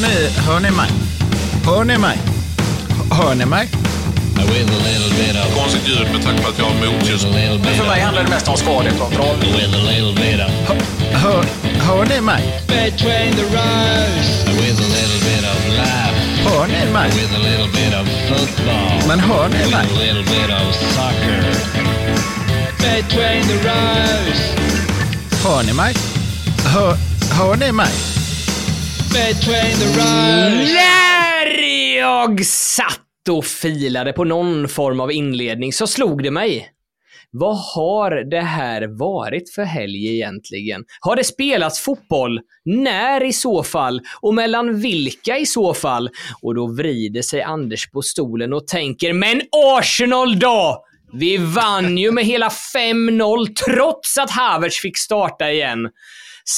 ni, hör ni mig? Hör ni mig? Hör ni mig? With a little bit of, Konstigt ljud med tanke på att jag har motljus. with a little bit För mig of, handlar det mest om skadekontroll. with a little bit of, Hör, hör ni mig? between the rows. With a little bit of laugh. Hör ni mig? With a little bit of football. Men hör ni With mig? a little bit of soccer. Between the rows. Hör ni mig? Hör, hör ni mig? Between the. När jag satt och filade på någon form av inledning så slog det mig. Vad har det här varit för helg egentligen? Har det spelats fotboll? När i så fall? Och mellan vilka i så fall? Och då vrider sig Anders på stolen och tänker, men Arsenal då? Vi vann ju med hela 5-0 trots att Havertz fick starta igen.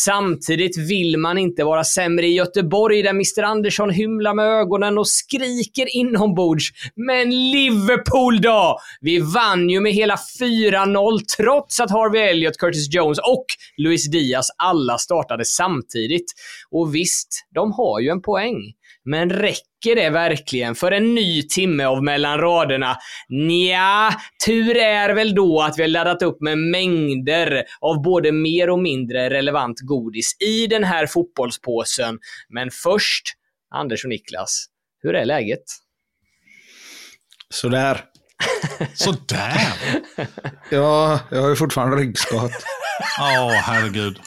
Samtidigt vill man inte vara sämre i Göteborg där Mr Andersson hymlar med ögonen och skriker inombords. Men Liverpool då? Vi vann ju med hela 4-0 trots att Harvey Elliott, Curtis Jones och Luis Diaz alla startade samtidigt. Och visst, de har ju en poäng. Men räcker det verkligen för en ny timme av mellan raderna? Nja, tur är väl då att vi har laddat upp med mängder av både mer och mindre relevant godis i den här fotbollspåsen. Men först, Anders och Niklas, hur är läget? Sådär. Sådär. Ja, jag har ju fortfarande ryggskott. Ja, herregud.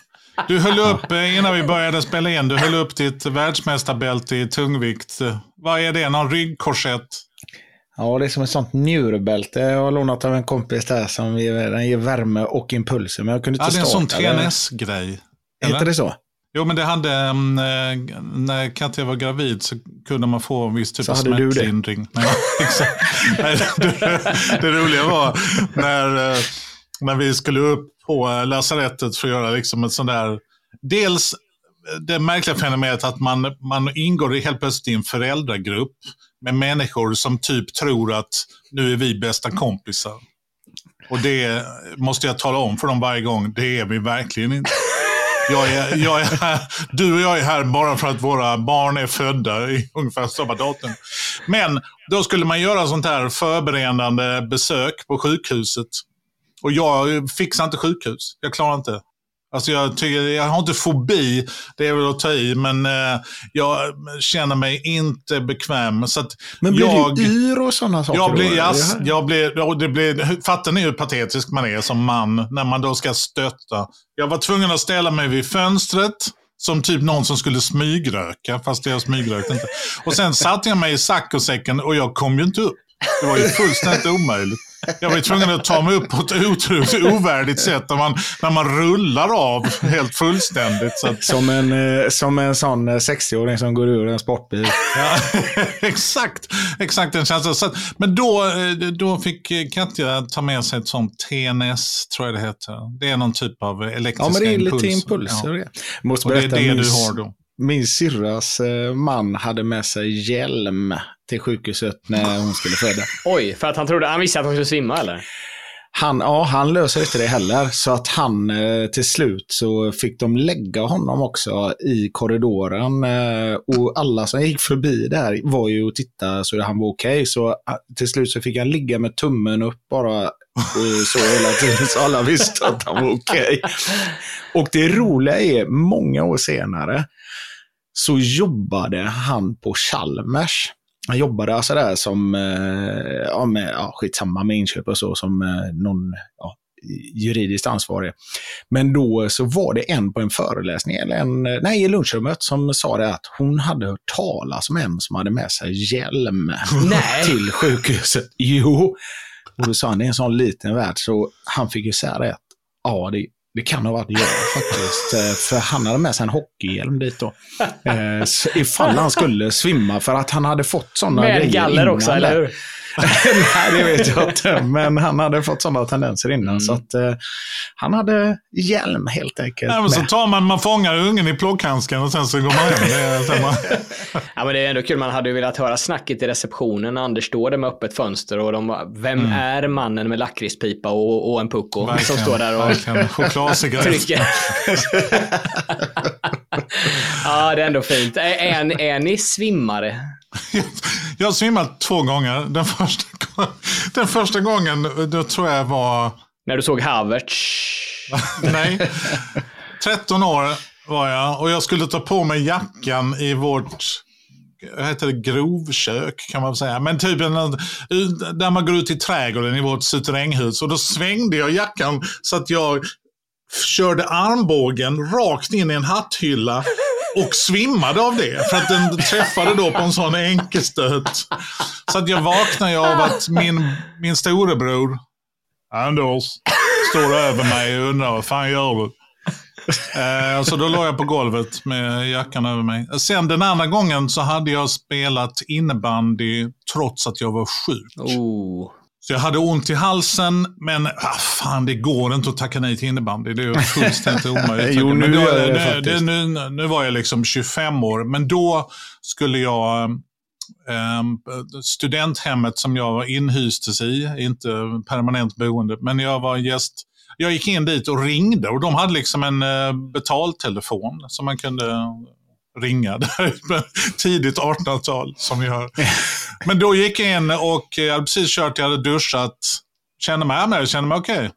Du höll upp, eh, innan vi började spela in, du höll upp ditt världsmästarbälte i tungvikt. Vad är det? Någon ryggkorsett? Ja, det är som ett sånt njurbälte jag har lånat av en kompis där som ger, den ger värme och impulser. Men jag kunde Ja, inte det är en sån starta. TNS-grej. Heter det så? Jo, men det hade, mm, eh, när Katja var gravid så kunde man få en viss typ Så av hade du det? smärtlindring. Nej, exakt. Nej, det, det roliga var när, eh, när vi skulle upp på eh, lasarettet för att göra liksom ett sånt där, dels eh, det märkliga fenomenet att man, man ingår i helt plötsligt i en föräldragrupp med människor som typ tror att nu är vi bästa kompisar. Och det måste jag tala om för dem varje gång, det är vi verkligen inte. Jag är, jag är här, du och jag är här bara för att våra barn är födda i ungefär samma datum. Men då skulle man göra sånt här förberedande besök på sjukhuset. Och jag fixar inte sjukhus. Jag klarar inte. Alltså jag, tycker, jag har inte fobi, det är väl att ta i, men eh, jag känner mig inte bekväm. Så att Men blir jag, du yr och sådana saker? jag blir, yes, jag blir, och det blir, fattar ni hur patetisk man är som man när man då ska stötta? Jag var tvungen att ställa mig vid fönstret som typ någon som skulle smygröka, fast jag smygrökte inte. Och sen satte jag mig i saccosäcken och jag kom ju inte upp. Det var ju fullständigt omöjligt. Jag var tvungen att ta mig upp på ett otroligt ovärdigt sätt när man, när man rullar av helt fullständigt. Så att, Som en, eh, som en sån eh, 60-åring som går ur en sportbil. Ja, exakt, exakt den känslan. Så att, men då, eh, då fick eh, Katja ta med sig ett sånt TNS, tror jag det heter. Det är någon typ av elektriska Ja, men det är impulser. lite impulser. Ja. Ja. Måste Och det är berätta, det min, du har då. Min syrras eh, man hade med sig hjälm till sjukhuset när hon skulle föda. Oj, för att han trodde, han visste att han skulle svimma eller? Han, ja, han löser inte det heller. Så att han eh, till slut så fick de lägga honom också i korridoren. Eh, och alla som gick förbi där var ju och tittade så han var okej. Så eh, till slut så fick han ligga med tummen upp bara så hela tiden så alla visste att han var okej. Och det roliga är, många år senare så jobbade han på Chalmers. Han jobbade alltså där som, eh, ja, med, ja, skitsamma med inköp och så, som eh, någon ja, juridiskt ansvarig. Men då så var det en på en föreläsning, eller en, eh, nej, i lunchrummet, som sa det att hon hade hört talas om en som hade med sig hjälm Nej. till sjukhuset. Jo. Och då sa han, det är en sån liten värld, så han fick ju säga det att ja, det, det kan ha varit jag faktiskt. Eh, För han hade med sig en hockeyhjälm dit då. Eh, Ifall han skulle svimma, för att han hade fått sådana Med galler också, eller hur? Nej, det vet jag inte. Men han hade fått sådana tendenser innan. Mm. Så att, eh, han hade hjälm helt enkelt. Nej, men så tar man, man fångar ungen i plockhandsken och sen så går man hem. Det är, sen man, Ja, men det är ändå kul. Man hade ju velat höra snacket i receptionen när Anders står där med öppet fönster och de bara, vem är mannen med lakritspipa och, och en pucko som står där och verkligen. Trycker? ja, det är ändå fint. Är, är, är ni svimmare? Jag har svimmat två gånger. Den första, gången- den första gången, då tror jag var... När du såg Havertz? Nej. 13 år var jag och jag skulle ta på mig jackan i vårt heter det, grovkök kan man väl säga. Men typ en, där man går ut i trädgården i vårt suteränghus. Och då svängde jag jackan så att jag körde armbågen rakt in i en hatthylla och svimmade av det. För att den träffade då på en sån enkelstöt. Så att jag vaknade av att min, min storebror Anders står över mig och undrar vad fan gör du? Eh, så då låg jag på golvet med jackan över mig. Sen den andra gången så hade jag spelat innebandy trots att jag var sjuk. Oh. Så jag hade ont i halsen, men ah, fan det går inte att tacka nej till innebandy. Det är fullständigt omöjligt. Jo, nu men då, det nu, faktiskt. nu, nu var jag liksom 25 år, men då skulle jag ehm, studenthemmet som jag var inhystes i, inte permanent boende, men jag var gäst. Jag gick in dit och ringde och de hade liksom en eh, betaltelefon som man kunde ringa där. Tidigt 1800-tal som vi hör. Men då gick jag in och jag hade precis kört, jag hade duschat, kände mig med, kände mig okej.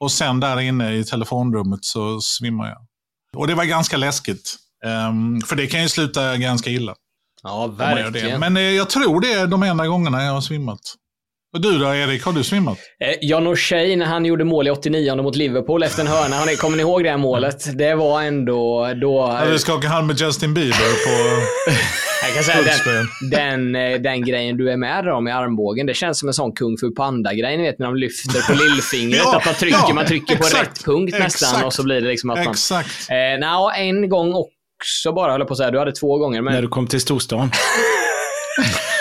Och sen där inne i telefonrummet så svimmar jag. Och det var ganska läskigt. Ehm, för det kan ju sluta ganska illa. Ja, verkligen. Men eh, jag tror det är de enda gångerna jag har svimmat. Och du då Erik, har du svimmat? Eh, John O'Shea när han gjorde mål i 89 mot Liverpool efter en hörna. Har ni- Kommer ni ihåg det här målet? Det var ändå då... Ja. Du skakade hand med Justin Bieber på Jag kan säga den, den, eh, den grejen du är med om i armbågen, det känns som en sån kung fu panda-grej. Ni vet när de lyfter på lillfingret. Ja, att man trycker, ja, man trycker på exakt, rätt punkt nästan exakt, och så blir det liksom att man... Exakt. Eh, nja, en gång också bara, höll på att säga. Du hade två gånger. Men När du kom till storstan.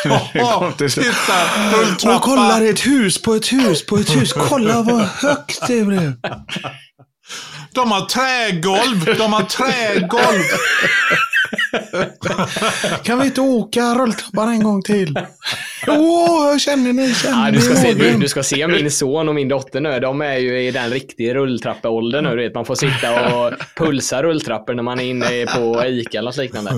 Slut. titta. Och kolla, det är ett hus på ett hus på ett hus. Kolla vad högt det blev. De har trägolv, de har trägolv. Kan vi inte åka rulltrappan en gång till? Åh, jag känner ni, känner Ja, ni du, ska se, du, du ska se min son och min dotter nu. De är ju i den riktiga rulltrappeåldern nu. Du vet, man får sitta och pulsa rulltrappor när man är inne på ICA eller något liknande.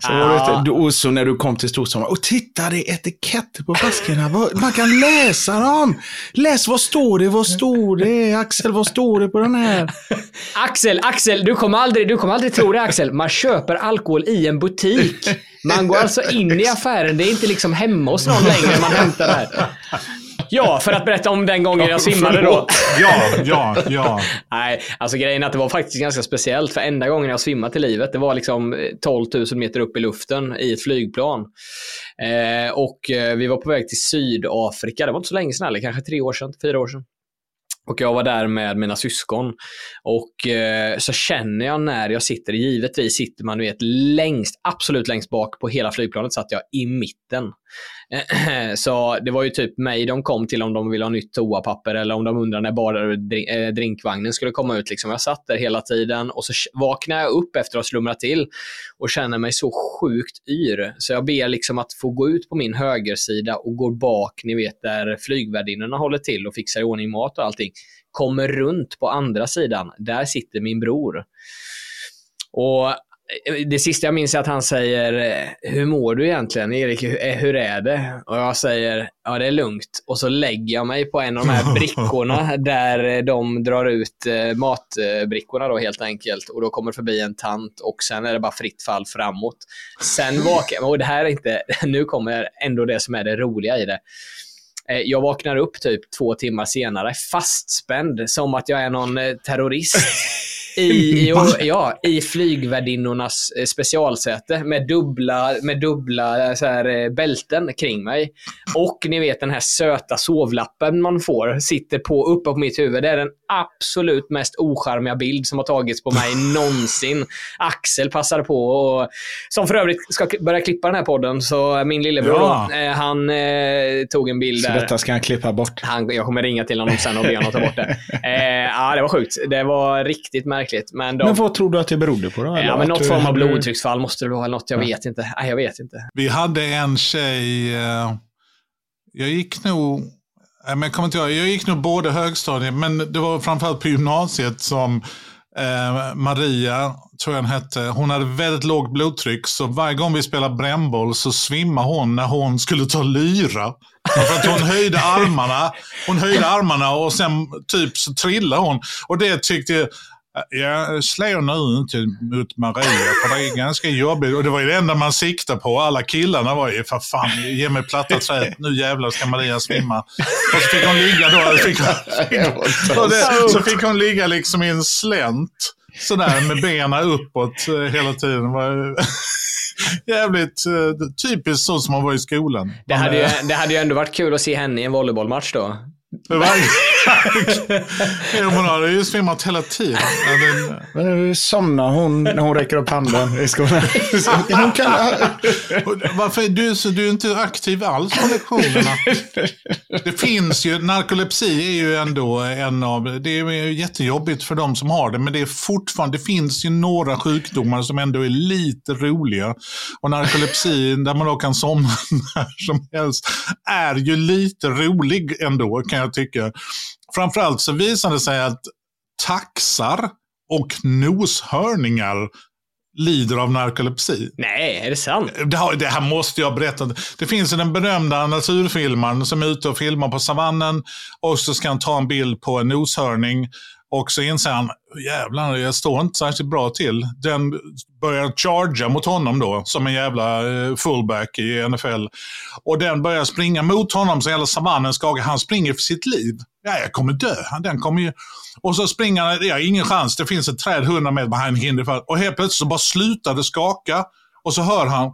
Så var det, inte- och så när du kom till storstan, och titta det är etiketter på flaskorna. Man kan läsa dem. Läs vad står det, vad står det? Axel, vad står det på den här? Axel, Axel, du kommer, aldrig, du kommer aldrig tro det Axel. Man köper alkohol i en butik. Man går alltså in i affären. Det är inte liksom hemma hos någon längre man hämtar det här. Ja, för att berätta om den gången jag svimmade då. Ja, ja, ja. Nej, alltså grejen är att det var faktiskt ganska speciellt. För enda gången jag svimmat i livet, det var liksom eh, 12 000 meter upp i luften i ett flygplan. Eh, och eh, vi var på väg till Sydafrika. Det var inte så länge sedan heller, kanske tre år sedan, fyra år sedan. Och jag var där med mina syskon. Och eh, så känner jag när jag sitter, givetvis sitter man du vet längst, absolut längst bak på hela flygplanet satt jag i mitten. Så det var ju typ mig de kom till om de ville ha nytt toapapper eller om de undrar när bara eh, eh, drinkvagnen skulle komma ut. Liksom. Jag satt där hela tiden och så vaknar jag upp efter att ha slumrat till och känner mig så sjukt yr. Så jag ber liksom att få gå ut på min högersida och går bak, ni vet där flygvärdinnorna håller till och fixar i ordning mat och allting. Kommer runt på andra sidan, där sitter min bror. Och det sista jag minns är att han säger eh, Hur mår du egentligen Erik? Hur, eh, hur är det? Och jag säger Ja det är lugnt. Och så lägger jag mig på en av de här brickorna där eh, de drar ut eh, matbrickorna då helt enkelt. Och då kommer förbi en tant och sen är det bara fritt fall framåt. Sen vakar jag, och det här är inte, nu kommer ändå det som är det roliga i det. Eh, Jag vaknar upp typ två timmar senare fastspänd som att jag är någon eh, terrorist. I, i, ja, i flygvärdinnornas eh, specialsäte med dubbla, med dubbla eh, så här, eh, bälten kring mig. Och ni vet den här söta sovlappen man får, sitter på uppe på mitt huvud. Det är den absolut mest ocharmiga bild som har tagits på mig någonsin. Axel passade på och som för övrigt ska börja klippa den här podden, så min lillebror Ja. då, han eh, tog en bild Så där. detta ska han klippa bort. Han, jag kommer ringa till honom sen och be honom ta bort det. Eh, ja, det var sjukt. Det var riktigt märkligt. Men, de, Men vad tror du att det berodde på då? ja, men något form av blodtrycksfall måste det vara, något. Jag vet inte. Nej, jag vet inte. Vi hade en tjej, eh, jag gick nog, men jag kommer inte ihåg, jag gick nog både högstadiet, men det var framförallt på gymnasiet som eh, Maria, tror jag hon hette, hon hade väldigt lågt blodtryck, så varje gång vi spelade brännboll så svimmade hon när hon skulle ta lyra. För att hon höjde armarna, hon höjde armarna och sen typ så trillade hon. Och det tyckte jag, jag slår nu inte mot Maria för det är ganska jobbigt. Och det var ju det enda man siktade på. Alla killarna var ju, för fan, ge mig platta träet. Nu jävlar ska Maria svimma. Och så fick hon ligga då. Fick hon, och det, så fick hon ligga liksom i en slänt. Sådär med benen uppåt eh, hela tiden. Jävligt eh, typiskt så som man var i skolan. Det hade, ju, det hade ju ändå varit kul att se henne i en volleybollmatch då. Det var... Hon hade ju svimmat hela tiden. Ja, det- Men nu somnar hon när hon räcker upp handen i skolan. Hon kan... Varför du, så, du är inte aktiv alls på lektionerna? Det finns ju, narkolepsi är ju ändå en av, det är ju jättejobbigt för de som har det, men det är fortfarande, det finns ju några sjukdomar som ändå är lite roliga. Och narkolepsi, där man då kan somna när som helst, är ju lite rolig ändå, kan jag tycka. Framförallt så visar det sig att taxar och noshörningar lider av narkolepsi. Nej, är det sant? Det, har, det här måste jag berätta. Det finns den berömda naturfilmaren som är ute och filmar på savannen och så ska han ta en bild på en noshörning och så inser han, jävlar, jag står inte särskilt bra till. Den börjar charga mot honom då, som en jävla eh, fullback i NFL. Och den börjar springa mot honom så hela savannen skakar. Han springer för sitt liv. Ja, jag kommer dö. Den kommer ju... Och så springer han, ja, ingen chans. Det finns ett träd 100 meter, men han hinner för. Och helt plötsligt så bara slutar det skaka. Och så hör han...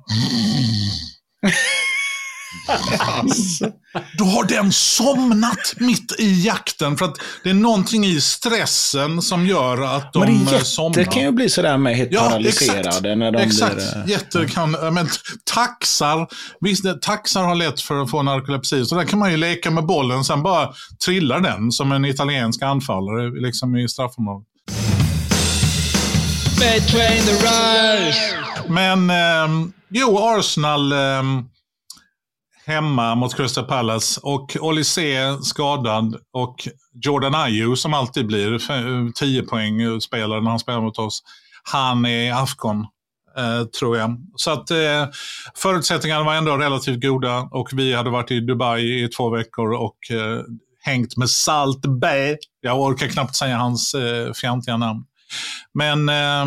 Då har den somnat mitt i jakten. För att det är någonting i stressen som gör att de Men eh, jätter somnar. kan ju bli sådär med helt paralyserade när de exakt. blir... eh, Jätter kan, ja, men taxar, visst det- taxar har lätt för att få narkolepsi, så där kan man ju leka med bollen, sen bara trillar den som en italiensk anfallare liksom i straffområdet. Men ehm, jo, Arsenal ehm, hemma mot Crystal Palace och Olise skadad och Jordan Ayew som alltid blir 10 poäng spelare när han spelar mot oss. Han är i Afghan. Eh, tror jag. Så att eh, förutsättningarna var ändå relativt goda och vi hade varit i Dubai i två veckor och eh, hängt med Salt Bay. Jag orkar knappt säga hans eh, fjantiga namn. Men eh,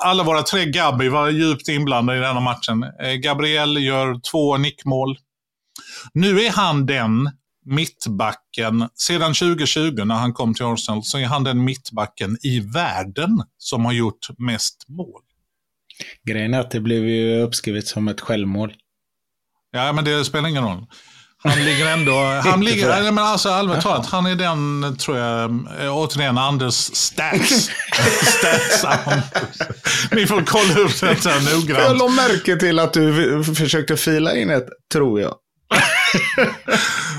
alla våra tre Gabby var djupt inblandade i denna matchen. Eh, Gabriel gör två nickmål. Nu är han den mittbacken, sedan 2020 när han kom till Arsenal, så är han den mittbacken i världen som har gjort mest mål. Grejen är att det blev ju uppskrivet som ett självmål. Ja, men det spelar ingen roll. Han ligger ändå... Han ligger, nej, men alltså allmänt talat, han är den, tror jag, eh, återigen Anders stats. stats. Ni får kolla upp detta Jag noggrant. la märke till att du försökte fila in ett, tror jag.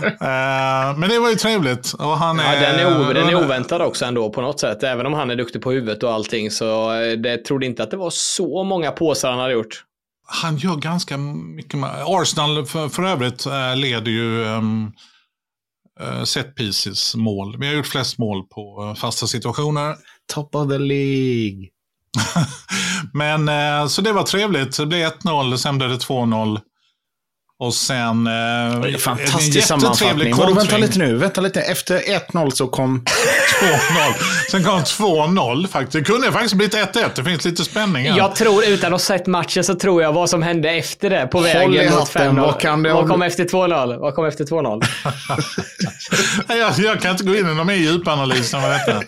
Eh, men det var ju trevligt. Och han Ja, är, den, är den är oväntad också ändå på något sätt. Även om han är duktig på huvudet och allting så eh, det trodde inte att det var så många påsar han hade gjort. Han gör ganska mycket. Arsenal för, för övrigt eh, leder ju um, set pieces mål. Vi har gjort flest mål på fasta situationer. Top of the League. Men eh, så det var trevligt. Det blev 1-0, sen blev det 2-0. Och sen... Eh, Fantastisk sammanfattning. Vadå, vänta lite nu. Vänta lite. Efter 1-0 så kom... 2-0. Sen kom 2-0 faktiskt. Det kunde faktiskt blivit 1-1. Det finns lite spänning här. Jag tror, utan att ha sett matchen, så tror jag vad som hände efter det på Håll vägen mot hatten. 5-0. Vad kan det Vad kom efter 2-0? Vad kom efter 2-0? jag, jag kan inte gå in i någon mer djupanalys än vad detta.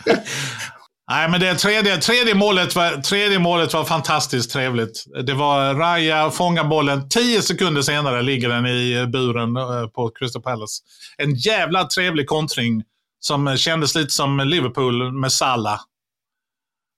Nej, men det tredje, tredje, målet var, tredje målet var fantastiskt trevligt. Det var Raja fångar bollen. Tio sekunder senare ligger den i buren eh, på Crystal Palace. En jävla trevlig kontring som kändes lite som Liverpool med Salah.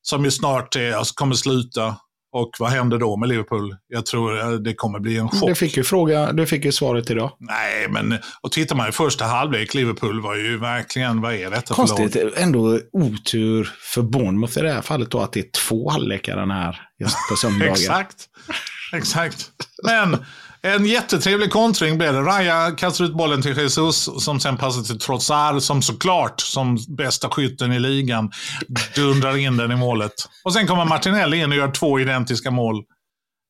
Som ju snart är, alltså kommer sluta. Och vad händer då med Liverpool? Jag tror eh, det kommer bli en chock. Du fick ju, fråga, du fick ju svaret idag. Nej, men och tittar man i första halvlek, Liverpool var ju verkligen, vad är detta Konstigt, för lag? ändå otur för Bournemouth i det här fallet då att det är två halvlekar den här just på söndagar. Exakt. Exakt. Men en jättetrevlig kontring blev det. Raja kastar ut bollen till Jesus som sen passar till Trotsar som såklart som bästa skytten i ligan dundrar in den i målet. Och sen kommer Martinelli in och gör två identiska mål.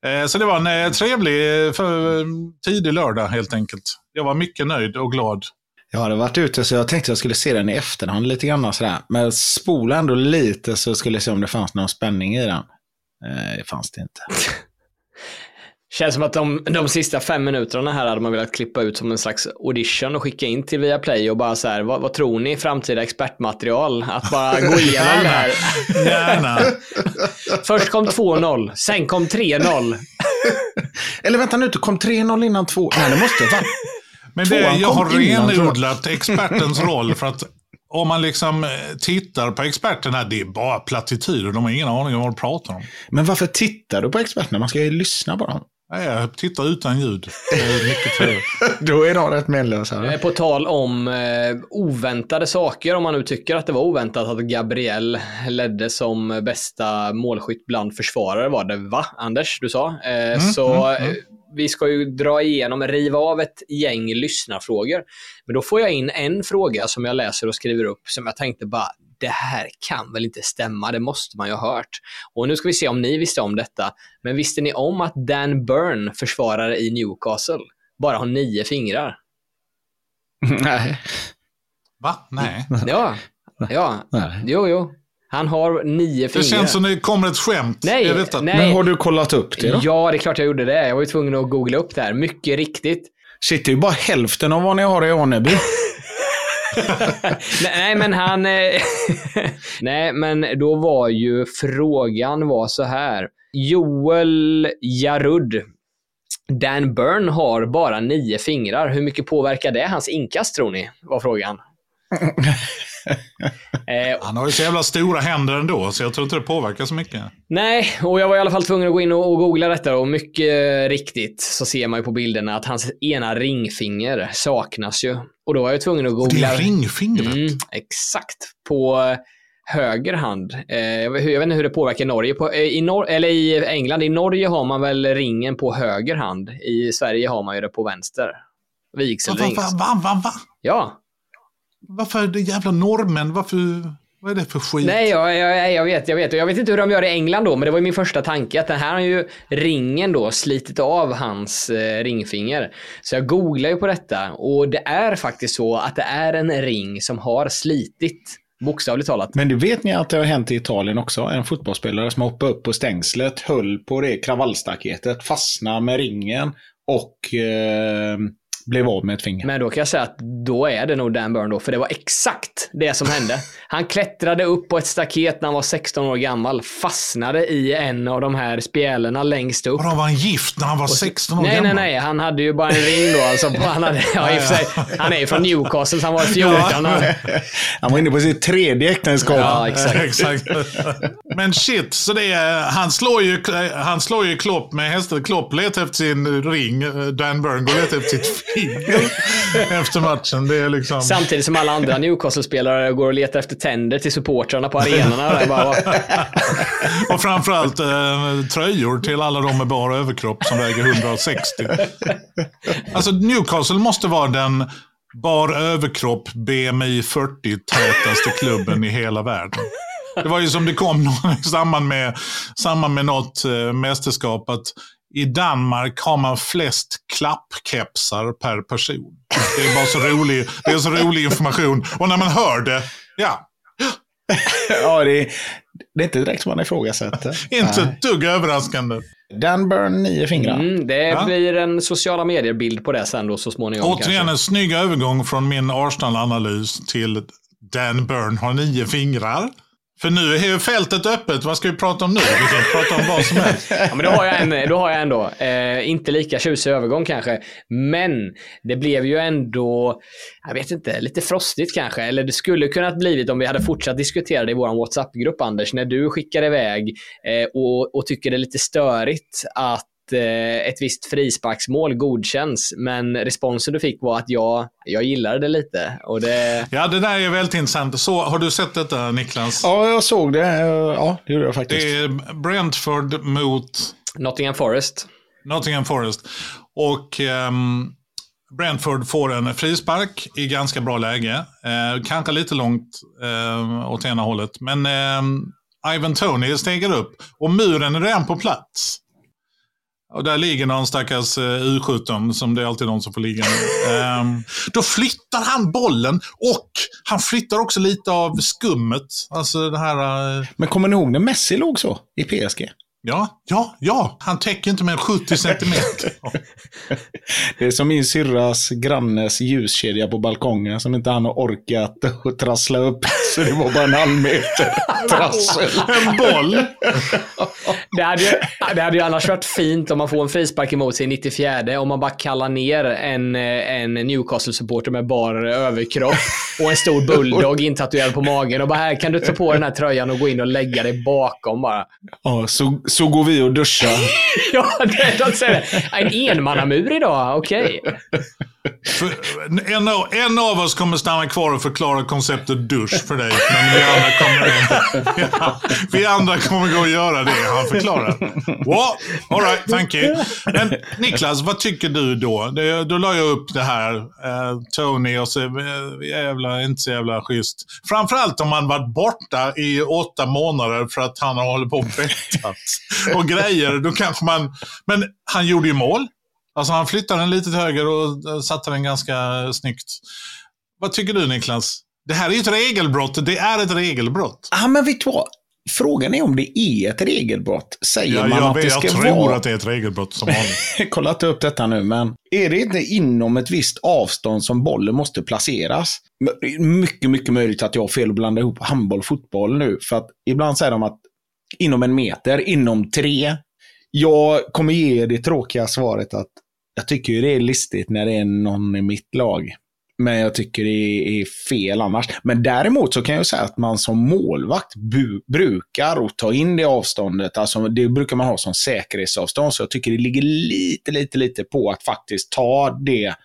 Eh, Så det var en eh, trevlig eh, för, tidig lördag helt enkelt. Jag var mycket nöjd och glad. Jag hade varit ute så jag tänkte jag skulle se den i efterhand lite grann sådär. Men spola ändå lite så skulle jag se om det fanns någon spänning i den. Det fanns det inte. Känns som att de, de sista fem minuterna här hade man velat klippa ut som en slags audition och skicka in till Viaplay och bara så här, vad, vad tror ni? Framtida expertmaterial? Att bara gå igenom det här. Gärna. Först kom 2-0, sen kom 3-0. Eller vänta nu, det kom 3-0 innan 2. Nej, det måste vara. Men det, Tvåan jag har renodlat expertens roll för att om man liksom eh, tittar på experterna, det är bara plattityder. De har ingen aning om vad de pratar om. Men varför tittar du på experterna? Man ska ju lyssna på dem. Nej, jag tittar utan ljud. Det är mycket trevligt. Då är de rätt menlösa. Eh, På tal om eh, oväntade saker, om man nu tycker att det var oväntat att Gabriel ledde som bästa målskytt bland försvarare var det, va? Anders, du sa. Eh, så mm, mm. vi ska ju dra igenom, riva av ett gäng lyssnarfrågor. Men då får jag in en fråga som jag läser och skriver upp som jag tänkte bara, det här kan väl inte stämma, det måste man ju ha hört. Och nu ska vi se om ni visste om detta. Men visste ni om att Dan Burn, försvarare i Newcastle, bara har nio fingrar? Nej. Va? Nej. Ja, ja. Nej. Jo, jo. Han har nio Det fingrar. känns som det kommer ett skämt. Nej, nej. Men har du kollat upp det då? Ja, det är klart jag gjorde det. Jag var ju tvungen att googla upp det här. Mycket riktigt. Shit, det är ju bara hälften av vad ni har i Aneby. Nej, men han... Eh, nej, men då var ju frågan var så här. Joel Jarud. Dan Burn har bara nio fingrar. Hur mycket påverkar det hans inkast tror ni? Var frågan. eh, Han har ju så jävla stora händer ändå, så jag tror inte det påverkar så mycket. Nej, och jag var i alla fall tvungen att gå in och, och googla detta och mycket riktigt så ser man ju på bilderna att hans ena ringfinger saknas ju. Och då var jag tvungen att Det googla. är ringfingret. Mm, exakt. På höger hand. Eh, jag, vet, inte hur det påverkar Norge. På, eh, i, Nor- eller I England, i Norge har man väl ringen på höger hand. I Sverige har man ju det på vänster. Va, va, Vigselring. va, va, va, va? Ja. Varför är det jävla norrmän? Varför... Vad är det för skit? Nej, jag, jag, jag vet, jag vet. Jag vet inte hur de gör i England då, men det var ju min första tanke att den här har ju ringen då slitit av hans eh, ringfinger. Så jag googlar ju på detta och det är faktiskt så att det är en ring som har slitit. Bokstavligt talat. Men du vet ni att det har hänt i Italien också? En fotbollsspelare som hoppade upp på stängslet, höll på det kravallstaketet, fastnade med ringen och eh, blev av med ett finger. Men då kan jag säga att då är det nog Dan Burn då, för det var exakt det som hände. Han klättrade upp på ett staket när han var 16 år gammal, fastnade i en av de här spjälerna längst upp. Vadå, var han gift när han var 16 år Nej, nej, gammal? nej. Han hade ju bara en ring då. Alltså, han, hade, ja, och sig, han är ju från Newcastle, så han var 14. Han, Han var inne på sitt tredje äktenskap. ja, exakt. Exakt. Men shit, så det är, han, slår ju, han slår ju Klopp med hästen. Klopp letar efter sin ring. Dan Burn går och letar efter sitt efter matchen. Det är liksom... Samtidigt som alla andra Newcastle-spelare går och letar efter tänder till supportrarna på arenorna. Bara, Och framförallt eh, tröjor till alla de med bara överkropp som väger 160. Alltså Newcastle måste vara den bar överkropp BMI 40 tätaste klubben i hela världen. Det var ju som det kom någon- i samband med, samband med något eh, mästerskap att i Danmark har man flest klappkepsar per person. Det är bara så rolig, det är så rolig information. Och när man hör det, ja, Ja, det, är, det är inte direkt som man ifrågasätter. inte ett dugg överraskande. Dan Burn, nio fingrar. mm, det Ja. blir en sociala medier-bild på det sen då så småningom. Återigen kanske. en snygg övergång från min Arsenal-analys till Dan Burn har nio fingrar. För nu är ju fältet öppet. Vad ska vi prata om nu? Vi kan prata om vad som helst. Ja, men då har jag, en, då har jag ändå, eh, inte lika tjusig övergång kanske, men det blev ju ändå, jag vet inte, lite frostigt kanske. Eller det skulle kunnat blivit om vi hade fortsatt diskutera det i vår WhatsApp-grupp, Anders, när du skickar iväg eh, och, och tycker det är lite störigt att eh, ett visst frisparksmål godkänns, men responsen du fick var att jag, jag gillade det lite. Och det... Ja, det där är väldigt intressant. Så, har du sett detta, Niklas? Ja, jag såg det. Ja, det gjorde jag faktiskt. Det är Brentford mot Nottingham Forest. Nottingham Forest. Och ehm, Brentford får en frispark i ganska bra läge. Eh, kanske lite långt eh, åt ena hållet. Men eh, Ivan Tony stegar upp och muren är redan på plats. Och där ligger någon stackars eh, U17, som det är alltid någon som får ligga. Ehm, då flyttar han bollen och han flyttar också lite av skummet. Alltså det här... eh, Men kommer ni ihåg när Messi låg så i PSG? Ja, ja, ja. Han täcker inte mer än 70 centimeter. Det är som min syrras grannes ljuskedja på balkongen som inte han har orkat att trassla upp. Så det var bara en halv meter trassel. en boll. Det hade, ju, det hade ju annars varit fint om man får en frispark emot sig i 94 om man bara kallar ner en, en Newcastle-supporter med bar överkropp och en stor bulldog intatuerad på magen och bara här kan du ta på den här tröjan och gå in och lägga dig bakom bara. Ja, så, så går vi och duschar. Ja, de säger det. En enmannamur idag, okej. Okay en, av, en av oss kommer stanna kvar och förklara konceptet dusch för dig. Men vi andra kommer, ja, vi andra kommer gå och göra det han förklarar. Well, all right, thank you. Men Niklas, vad tycker du då? Det, då la jag upp det här. Eh, Tony och så eh, jävla, inte så jävla schysst. Framförallt om man varit borta i åtta månader för att han har hållit på och bettat och grejer. Då kanske man... Men han gjorde ju mål. Alltså han flyttade den lite till höger och eh, satte den ganska snyggt. Vad tycker du Niklas? Det här är ju ett regelbrott. Det är ett regelbrott. Ja, men vet du vad? Frågan är om det är ett regelbrott. Säger Ja, man jag, att det vet, ska jag tror vara... att det är ett regelbrott som vanligt. Jag kollar inte upp detta nu, men är det inte inom ett visst avstånd som bollen måste placeras? Mycket, mycket möjligt att jag har fel att blanda ihop handboll och fotboll nu. För att ibland säger de att inom en meter, inom tre. Jag kommer ge det tråkiga svaret att jag tycker ju det är listigt när det är någon i mitt lag. Men jag tycker det är fel annars. Men däremot så kan jag säga att man som målvakt bu- brukar och ta in det avståndet. Alltså det brukar man ha som säkerhetsavstånd. Så jag tycker det ligger lite, lite, lite på att faktiskt ta det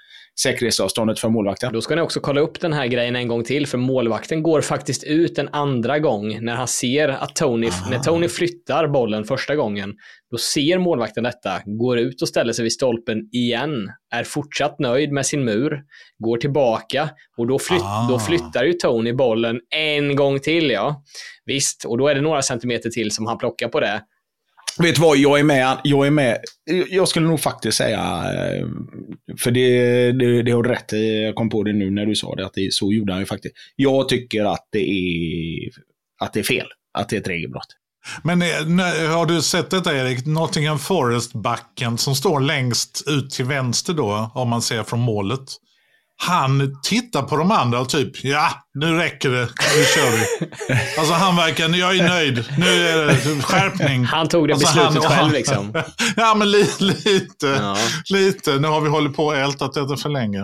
säkerhetsavståndet för målvakten. Då ska ni också kolla upp den här grejen en gång till, för målvakten går faktiskt ut en andra gång när han ser att Tony, när Tony flyttar bollen första gången, då ser målvakten detta, går ut och ställer sig vid stolpen igen, är fortsatt nöjd med sin mur, går tillbaka och då, flytt, Ah. då flyttar ju Tony bollen en gång till, ja. Visst, och då är det några centimeter till som han plockar på det. Vet du vad, jag är med. Jag är med. Jag skulle nog faktiskt säga, eh, för det, det, det har du rätt i, jag kom på det nu när du sa det, att det, så gjorde han ju faktiskt. Jag tycker att det är, att det är fel, att det är ett regelbrott. Men eh, har du sett detta Erik? Nottingham Forest-backen som står längst ut till vänster då, om man ser från målet. Han tittar på de andra och typ, ja, nu räcker det, nu kör vi. Alltså han verkar, jag är nöjd, nu är det skärpning. Han tog det Alltså, beslutet han- själv liksom. Ja, men li, lite, Ja. lite. Nu har vi hållit på och ältat detta för länge.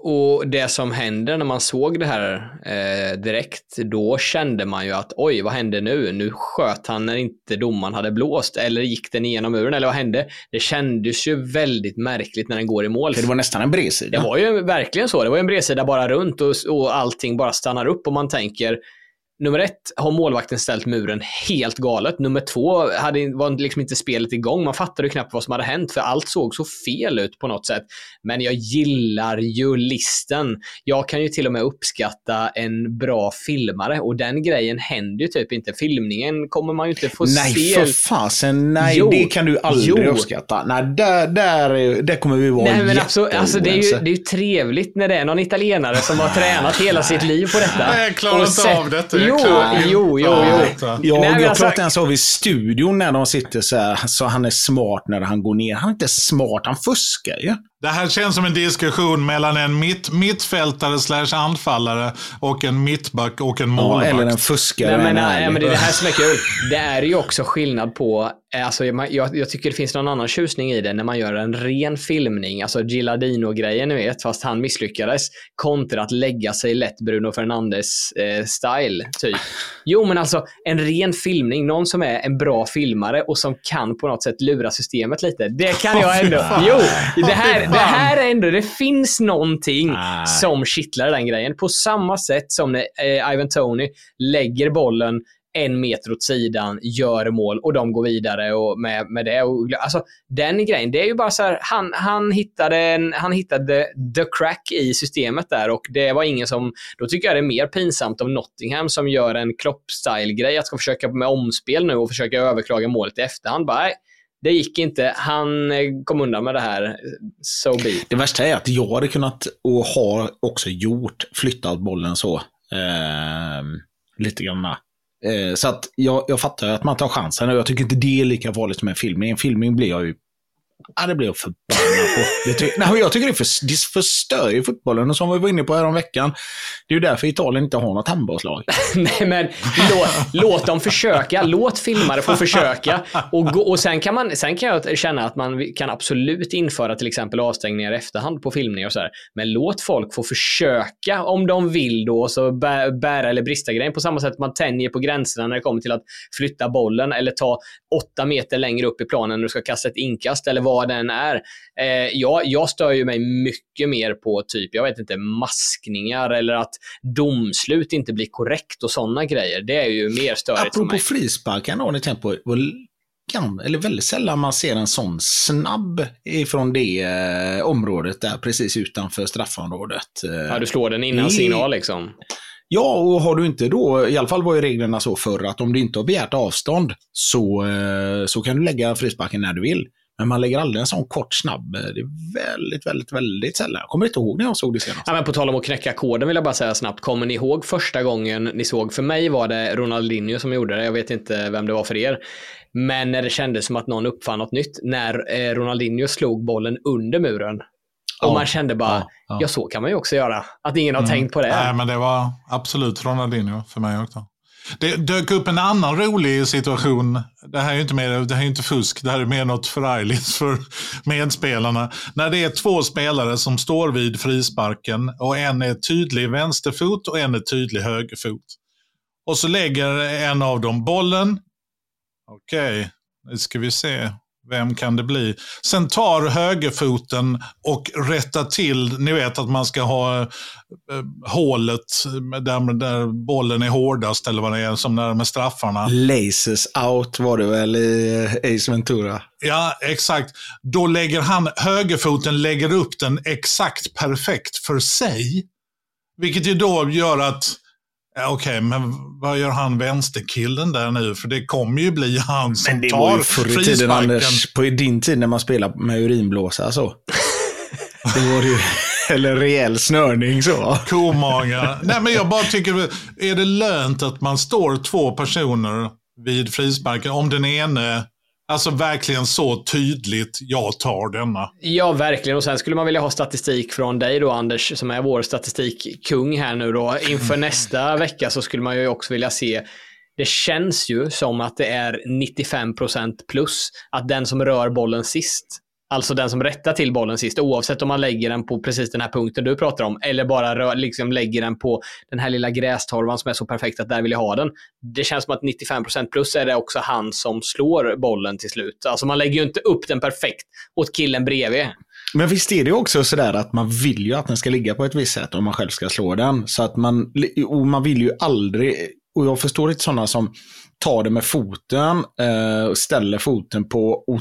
Och det som händer när man såg det här eh, direkt, då kände man ju att oj, vad hände nu? Nu sköt han när inte domaren hade blåst, eller gick den igenom muren, eller vad hände? Det kändes ju väldigt märkligt när den går i mål. För det var nästan en bredsida. Det var ju verkligen så. Det var en bredsida bara runt och, och allting bara stannar upp och man tänker Nummer ett har målvakten ställt muren helt galet. Nummer två hade, var liksom inte spelet igång. Man fattade ju knappt vad som hade hänt för allt såg så fel ut på något sätt. Men jag gillar ju listen. Jag kan ju till och med uppskatta en bra filmare och den grejen händer ju typ inte. Filmningen kommer man ju inte få Nej, se. för fasen. Nej, Jo. det kan du aldrig Jo. uppskatta. Nej, där, där, där kommer vi vara Nej, men absolut, alltså, det, är ju, det är ju trevligt när det är någon italienare som har tränat hela sitt liv på detta. Nej, jag klarar inte sett- av detta. Jo, Jo, klart. jo, jo, jo. Ja. Ja, Nej, jag pratar ens av i studion när de sitter så här, så han är smart när han går ner. Han är inte smart, han fuskar ju. Det här känns som en diskussion mellan en mitt, mittfältare slash anfallare och en mittback och en Ja, målvakt. eller en fuskare. Nej, men, en nej, men det är det här som är kul. Det är ju också skillnad på, alltså, jag, jag, tycker det finns någon annan tjusning i det när man gör en ren filmning, alltså Gilardino-grejen ni vet, fast han misslyckades, kontra att lägga sig lätt Bruno Fernandes eh, typ. Jo, men alltså en ren filmning, någon som är en bra filmare och som kan på något sätt lura systemet lite. Det kan jag ändå. Jo, det här, det här är ändå, det finns någonting som kittlar den grejen. På samma sätt som när eh, Ivan Tony lägger bollen en meter åt sidan, gör mål och de går vidare och med, med det. Och, alltså, den grejen, det är ju bara så här, han, han, hittade en, han hittade the crack i systemet där och det var ingen som, då tycker jag det är mer pinsamt av Nottingham som gör en Klopp-style-grej, att ska försöka med omspel nu och försöka överklaga målet i efterhand. Bara, nej, det gick inte. Han eh, kom undan med det här. So be. Det värsta är att jag hade kunnat, och har också gjort, flyttat bollen så. Eh, lite grann. Eh, så att jag, jag fattar ju att man tar chansen och jag tycker inte det är lika farligt som en filmning. En filmning blir jag ju Ja, det blir jag förbannad på. Det ty- Nej, jag tycker det, för, det förstör ju fotbollen. Och som vi var inne på här om veckan, det är ju därför Italien inte har något handbollslag. Nej, men låt, låt dem försöka. Låt filmare få försöka. Och, gå, och sen, kan man, sen kan jag känna att man kan absolut införa till exempel avstängningar i efterhand på filmningar och så här. Men låt folk få försöka om de vill då, så bä, bära eller brista grejen. På samma sätt man tänjer på gränserna när det kommer till att flytta bollen eller ta åtta meter längre upp i planen när du ska kasta ett inkast eller vad den är. Eh, jag, jag stör ju mig mycket mer på typ, jag vet inte, maskningar eller att domslut inte blir korrekt och sådana grejer. Det är ju mer störigt för Apropå mig. frisparkar, har ni tänkt på, eller väldigt sällan man ser en sån snabb ifrån det eh, området där precis utanför straffområdet. Eh, Ja, du slår den innan Det- signal liksom. Ja, och har du inte då, i alla fall var ju reglerna så förr, att om du inte har begärt avstånd så, eh, så kan du lägga frisparken när du vill. Men man lägger aldrig en sån kort snabb. Det är väldigt, väldigt, väldigt sällan. Jag kommer inte ihåg när jag såg det senast. Ja, men på tal om att knäcka koden vill jag bara säga snabbt. Kommer ni ihåg första gången ni såg? För mig var det Ronaldinho som gjorde det. Jag vet inte vem det var för er. Men när det kändes som att någon uppfann något nytt. När eh, Ronaldinho slog bollen under muren. Och Ja, man kände bara, ja, ja, ja. så kan man ju också göra. Att ingen har Mm. tänkt på det. Nej, men det var absolut Ronaldinho för mig också. Det dök upp en annan rolig situation. Det här är ju inte, mer, det här är inte fusk, det här är mer något förargligt för medspelarna. När det är två spelare som står vid frisparken och en är tydlig vänsterfot och en är tydlig högerfot. Och så lägger en av dem bollen. Okej, nu ska vi se. Vem kan det bli? Sen tar högerfoten och rättar till, ni vet att man ska ha eh, hålet där, där bollen är hårdast eller vad det är, som när med straffarna. Laces out var det väl i eh, Ace Ventura? Ja, exakt. Då lägger han, högerfoten lägger upp den exakt perfekt för sig. Vilket ju då gör att, ja, okej, men vad gör han vänsterkillen där nu? För det kommer ju bli han som Men det var tar ju förr i tiden. Anders, på din tid när man spelade med urinblåsa så. Det var ju, eller rejäl snörning så. Komaga. Nej, men jag bara tycker, är det lönt att man står två personer vid frisparken om den ene, alltså verkligen så tydligt, jag tar denna. Ja, verkligen. Och sen skulle man vilja ha statistik från dig då, Anders, som är vår statistikkung här nu då. Inför nästa vecka så skulle man ju också vilja se det känns ju som att det är 95% plus att den som rör bollen sist, alltså den som rättar till bollen sist, oavsett om man lägger den på precis den här punkten du pratar om, eller bara rör, liksom lägger den på den här lilla grästorvan som är så perfekt att där vill jag ha den. Det känns som att 95% plus är det också han som slår bollen till slut. Alltså man lägger ju inte upp den perfekt åt killen bredvid. Men visst är det också sådär att man vill ju att den ska ligga på ett visst sätt om man själv ska slå den. Så att man, och man vill ju aldrig, och jag förstår inte sådana som tar det med foten, eh, och ställer foten på och,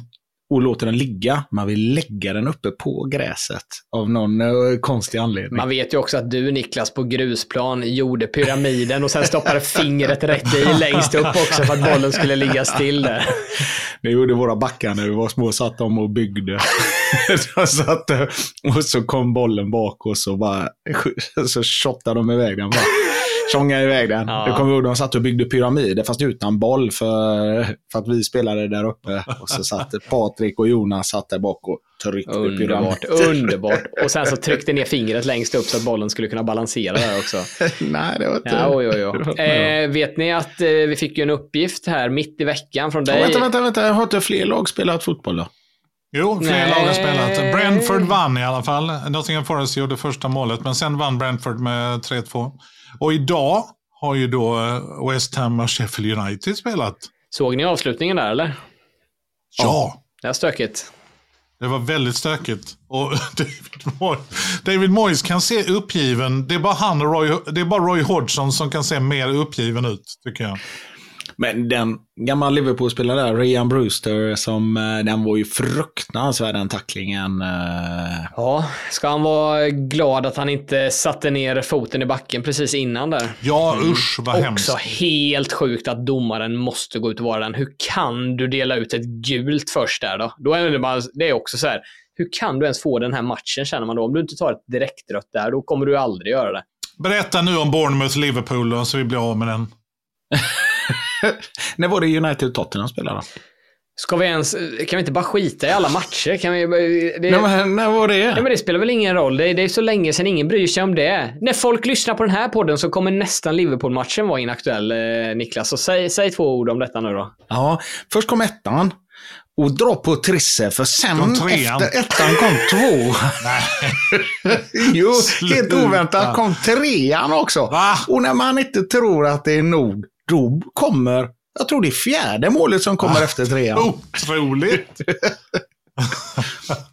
och låter den ligga. Man vill lägga den uppe på gräset av någon eh, konstig anledning. Man vet ju också att du Niklas på grusplan gjorde pyramiden och sen stoppade fingret rätt i längst upp också för att bollen skulle ligga still där. Det gjorde våra backar när vi var små, satt de och byggde. de satt, och så kom bollen bak och så bara, så shottade de iväg den bara. Tjonga iväg den. Ja. Jag kommer ihåg de satt och byggde pyramider fast utan boll för, för att vi spelade där uppe. Och så satt Patrik och Jonas satt där bak och tryckte Underbart, pyramider. underbart. Och sen så tryckte ner fingret längst upp så att bollen skulle kunna balansera där också. Nej, det var inte... Ja, oj, oj, oj. Eh, vet ni att eh, vi fick ju en uppgift här mitt i veckan från Ja, dig? vänta, vänta, vänta. Har inte fler lag spelat fotboll då? Jo, fler Nej. lag har spelat. Brentford vann i alla fall. Nottingham Forest gjorde första målet, men sen vann Brentford med 3-2. Och idag har ju då eh, West Ham och Sheffield United spelat. Såg ni avslutningen där eller? Ja, Det är stökigt. det var väldigt stökigt. Och David, Moy David Moyes kan se uppgiven. Det är bara han och Roy, det är bara Roy Hodgson som kan se mer uppgiven ut, tycker jag. Men den gamla Liverpool-spelaren där, Ryan Brewster, som, eh, den var ju fruktansvärd den tacklingen. eh. Ja, ska han vara glad att han inte satte ner foten i backen precis innan där? Ja, usch vad hemskt. Också helt sjukt att domaren måste gå ut och vara den. Hur kan du dela ut ett gult först där då? då är det, bara, det är också så här, hur kan du ens få den här matchen känner man då? Om du inte tar ett direktrött där, då kommer du aldrig göra det. Berätta nu om Bournemouth-Liverpool så vi blir av med den. När var det United och Tottenham spelade? Ska vi ens, kan vi inte bara skita i alla matcher? Kan vi, det, Nej, men, när var det? Ja, men det spelar väl ingen roll. Det är, det är så länge sedan ingen bryr sig om det. När folk lyssnar på den här podden så kommer nästan Liverpool-matchen vara inaktuell, eh, Niklas. Så säg, säg två ord om detta nu då. Ja, först kom ettan. Och dra på Trisse, för sen efter ettan kom två. jo, helt oväntat kom trean också. Va? Och när man inte tror att det är nog, då kommer, jag tror det är fjärde målet som kommer efter trean. Otroligt!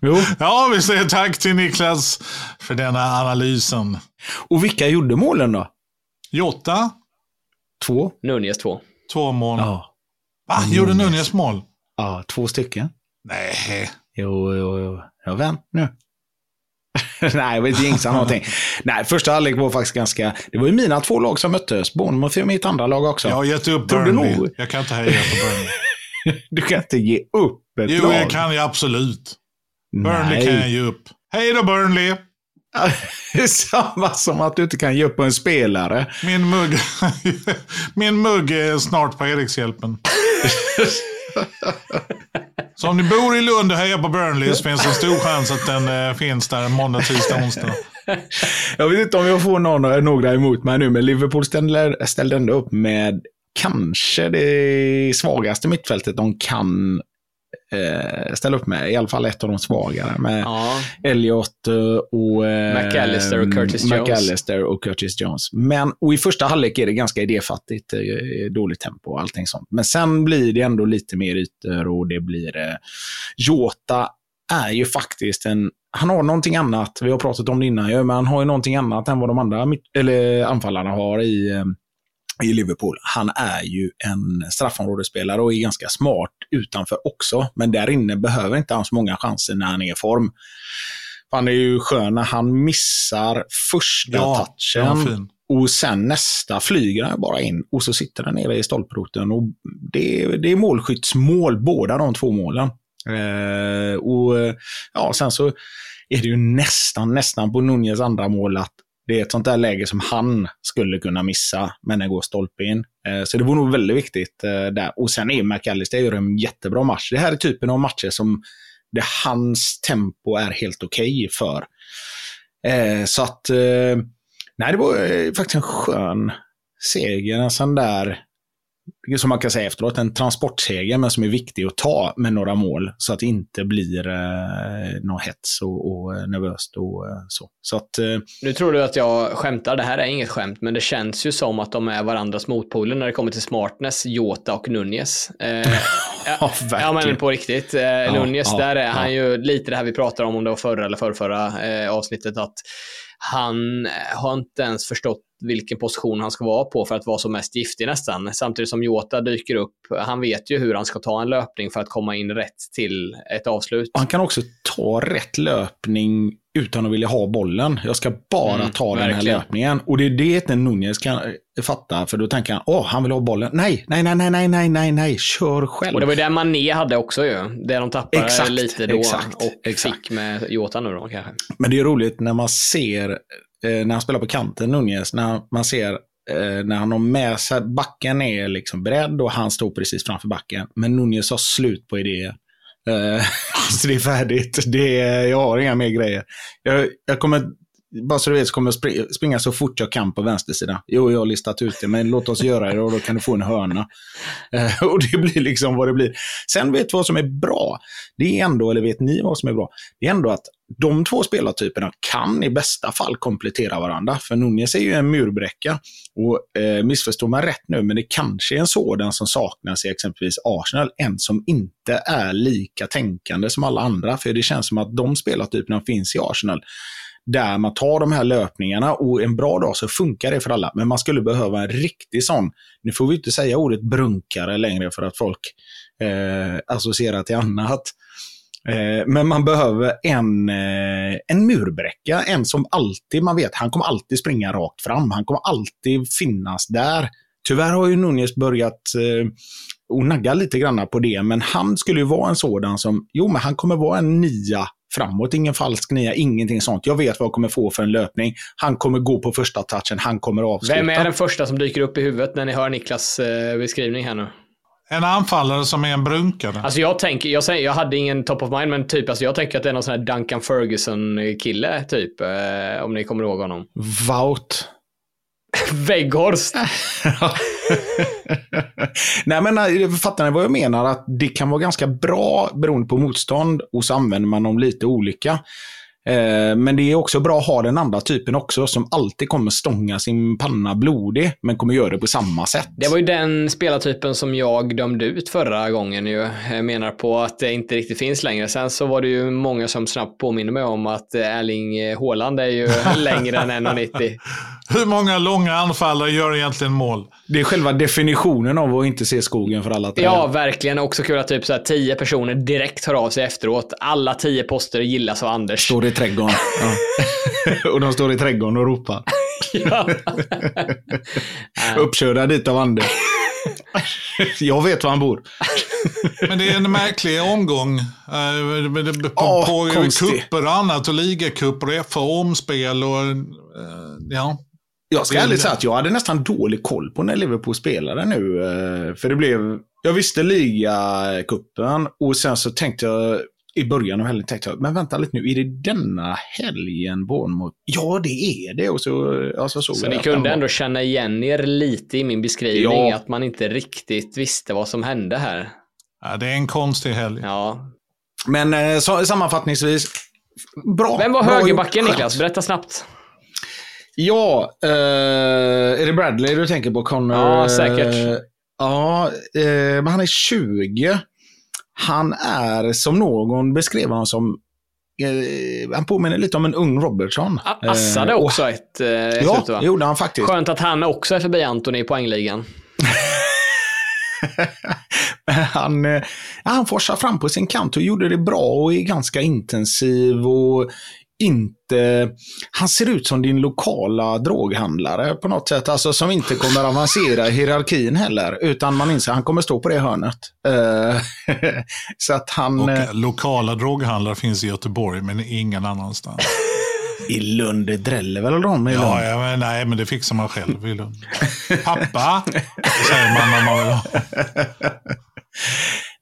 Jo. Ja, vi säger tack till Niklas för denna analysen. Och vilka gjorde målen då? Jota, Två. Nunez 2. två mål. Ja. Va? Gjorde Nunez mål? Ja, två stycken. Nej. Jo, jo, jo. Ja, vänt nu. Nej, jag vill inte någonting. Nej, första halvlek var faktiskt ganska... Det var ju mina två lag som möttes. Bournemouth är mitt andra lag också. Jag har gett upp Burnley. nog? Jag kan inte heja på Burnley. Du kan inte ge upp ett Jo, lag. det kan jag absolut. Burnley Nej. kan jag ge upp. Hej då Burnley! Det är Samma som att du inte kan ge upp en spelare. Min mugg, Min mugg är snart på Erikshjälpen. Så om ni bor i Lund och hejar på Burnley så finns det en stor chans att den eh, finns där måndag, tisdag, onsdag. Jag vet inte om jag får någon, eh, några emot mig nu, men Liverpool ställde, ställde ändå upp med kanske det svagaste mittfältet de kan eh, ställa upp med. I alla fall ett av de svagare. Med Ja. Elliot eh, och... Eh, McAllister och Curtis Jones. McAllister och Curtis Jones. Men, och i första halvlek är det ganska idéfattigt, eh, dåligt tempo och allting sånt. Men sen blir det ändå lite mer ytor och det blir... Eh, Jota är ju faktiskt en... Han har någonting annat, vi har pratat om det innan, men han har ju någonting annat än vad de andra mitt, eller anfallarna har i, eh, i Liverpool. Han är ju en straffområdesspelare och är ganska smart utanför också. Men där inne behöver inte han så många chanser när han är i form. Han är ju skön när han missar första Ja, touchen. Och sen nästa flyger han bara in och så sitter den nere i stolproten. Och det, är- det är målskyttsmål, båda de två målen. Eh, och ja, sen så är det ju nästan, nästan på Nunez andra mål att det är ett sånt där läge som han skulle kunna missa, men den går stolpe in. Eh, så det var nog väldigt viktigt eh, där. Och sen är McAllister gör en jättebra match. Det här är typen av matcher som det hans tempo är helt okej för. Eh, så att, nej det var faktiskt en skön seger. En sån där, som man kan säga efteråt, en transportseger men som är viktig att ta med några mål. Så att det inte blir eh, någon hets och, och eh, nervöst och eh, så. Så att, eh, Nu tror du att jag skämtar. Det här är inget skämt, men det känns ju som att de är varandras motpoler när det kommer till smartness, Jota och Nunez. Eh, ja, Ja, ja, men på riktigt. Eh, Nunez, ja, där är ja. han ju lite det här vi pratar om, om det var förra eller förrförra eh, avsnittet, att han har inte ens förstått vilken position han ska vara på för att vara som mest giftig nästan. Samtidigt som Jota dyker upp. Han vet ju hur han ska ta en löpning för att komma in rätt till ett avslut. han kan också ta rätt löpning utan att vilja ha bollen. Jag ska bara Mm, ta den här verkligen. löpningen. Och det är det inte Nunez kan eh, fatta, för då tänker han, åh, han vill ha bollen. Nej, nej, nej, nej, nej, nej, nej, nej, kör själv. Och det var det Mané hade också ju. Det de tappade Exakt, lite då exakt, och exakt. fick med Jota nu då kanske. Men det är roligt när man ser, Eh, när han spelar på kanten, Nunez, när man ser eh, när han har med sig, backen är liksom beredd och han står precis framför backen. Men Nunez har slut på idéer. Eh, så det är färdigt. Det är, jag har inga mer grejer. Jag, jag kommer, bara så du vet, så kommer jag springa, springa så fort jag kan på vänstersidan. Jo, jag har listat ut det, men låt oss göra det och då kan du få en hörna. Eh, och det blir liksom vad det blir. Sen vet du vad som är bra? Det är ändå, eller vet ni vad som är bra? Det är ändå att de två spelartyperna kan i bästa fall komplettera varandra. För Nunez är ju en murbräcka. Och eh, missförstår man rätt nu, men det kanske är en sådan som saknas i exempelvis Arsenal. En som inte är lika tänkande som alla andra. För det känns som att de spelartyperna finns i Arsenal. Där man tar de här löpningarna och en bra dag så funkar det för alla. Men man skulle behöva en riktig sån, nu får vi inte säga ordet brunkare längre för att folk eh, associerar till annat. Eh, Men man behöver en, eh, en murbräcka, en som alltid, man vet, han kommer alltid springa rakt fram. Han kommer alltid finnas där. Tyvärr har ju Nunez börjat eh, och nagga lite grann på det, men han skulle ju vara en sådan som, jo men han kommer vara en nia framåt, ingen falsk nia, ingenting sånt. Jag vet vad jag kommer få för en löpning. Han kommer gå på första touchen, han kommer avsluta. Vem är den första som dyker upp i huvudet när ni hör Niklas eh, beskrivning här nu? En anfallare som är en brunkare. Alltså jag tänker, jag, säger, jag hade ingen top of mind, men typ, alltså jag tänker att det är någon sån här Duncan Ferguson-kille, typ. Eh, om ni kommer ihåg honom. Vaut. Vägghorst. Nej, men eh, fattar ni vad jag menar? Att det kan vara ganska bra beroende på motstånd och så använder man dem lite olika. Eh, men det är också bra att ha den andra typen också, som alltid kommer stånga sin panna blodig, men kommer göra det på samma sätt. Det var ju den spelartypen som jag dömde ut förra gången ju. Jag menar på att det inte riktigt finns längre. Sen så var det ju många som snabbt påminner mig om att Erling Haaland är ju längre än 1,90. Hur många långa anfallare gör egentligen mål? Det är själva definitionen av att inte se skogen för alla träd. Ja, verkligen. Också kul att typ så här, tio personer direkt hör av sig efteråt. Alla tio poster gillas av Anders. Står i trädgården. Ja. och de står i trädgården och ropar. Ja. Uppkörda dit av Anders. Jag vet var han bor. Men det är en märklig omgång. Eh, På, Ja, på kupper och annat och ligacuper och FA-omspel och eh, ja. Jag ska ärligt säga att jag hade nästan dålig koll på när Liverpool spelade nu. eh, För det blev... Jag visste ligacupen och sen så tänkte jag i början av helgen tänkte jag, men vänta lite nu, är det denna helgen Bournemouth? Ja, det är det. Och så, alltså, såg Så jag ni kunde var- ändå känna igen er lite i min beskrivning, Ja. att man inte riktigt visste vad som hände här. ja, det är en konstig helg. Ja. Men eh, så, sammanfattningsvis, bra. Vem var Bra högerbacken. Niklas? Berätta snabbt. Ja, eh, är det Bradley du tänker på? Connor? Ja, säkert. Eh, ja, eh, men han är 20. Han är, som någon beskrev honom som, eh, han påminner lite om en ung Robertson. A- Assade Eh, och- också ett eh, Ja, va? det gjorde han faktiskt. Skönt att han också är förbi Anthony i poängligan. han, eh, han forsade fram på sin kant och gjorde det bra och är ganska intensiv och inte... Han ser ut som din lokala droghandlare på något sätt. Alltså som inte kommer avancera i hierarkin heller. Utan man inser att han kommer stå på det hörnet. Eh, så att han... Och eh, lokala droghandlare finns i Göteborg, men ingen annanstans. I Lund dräller väl de i Lund? Ja, ja men, nej, men det fixar man själv i Lund. Pappa, säger man när man vill ha.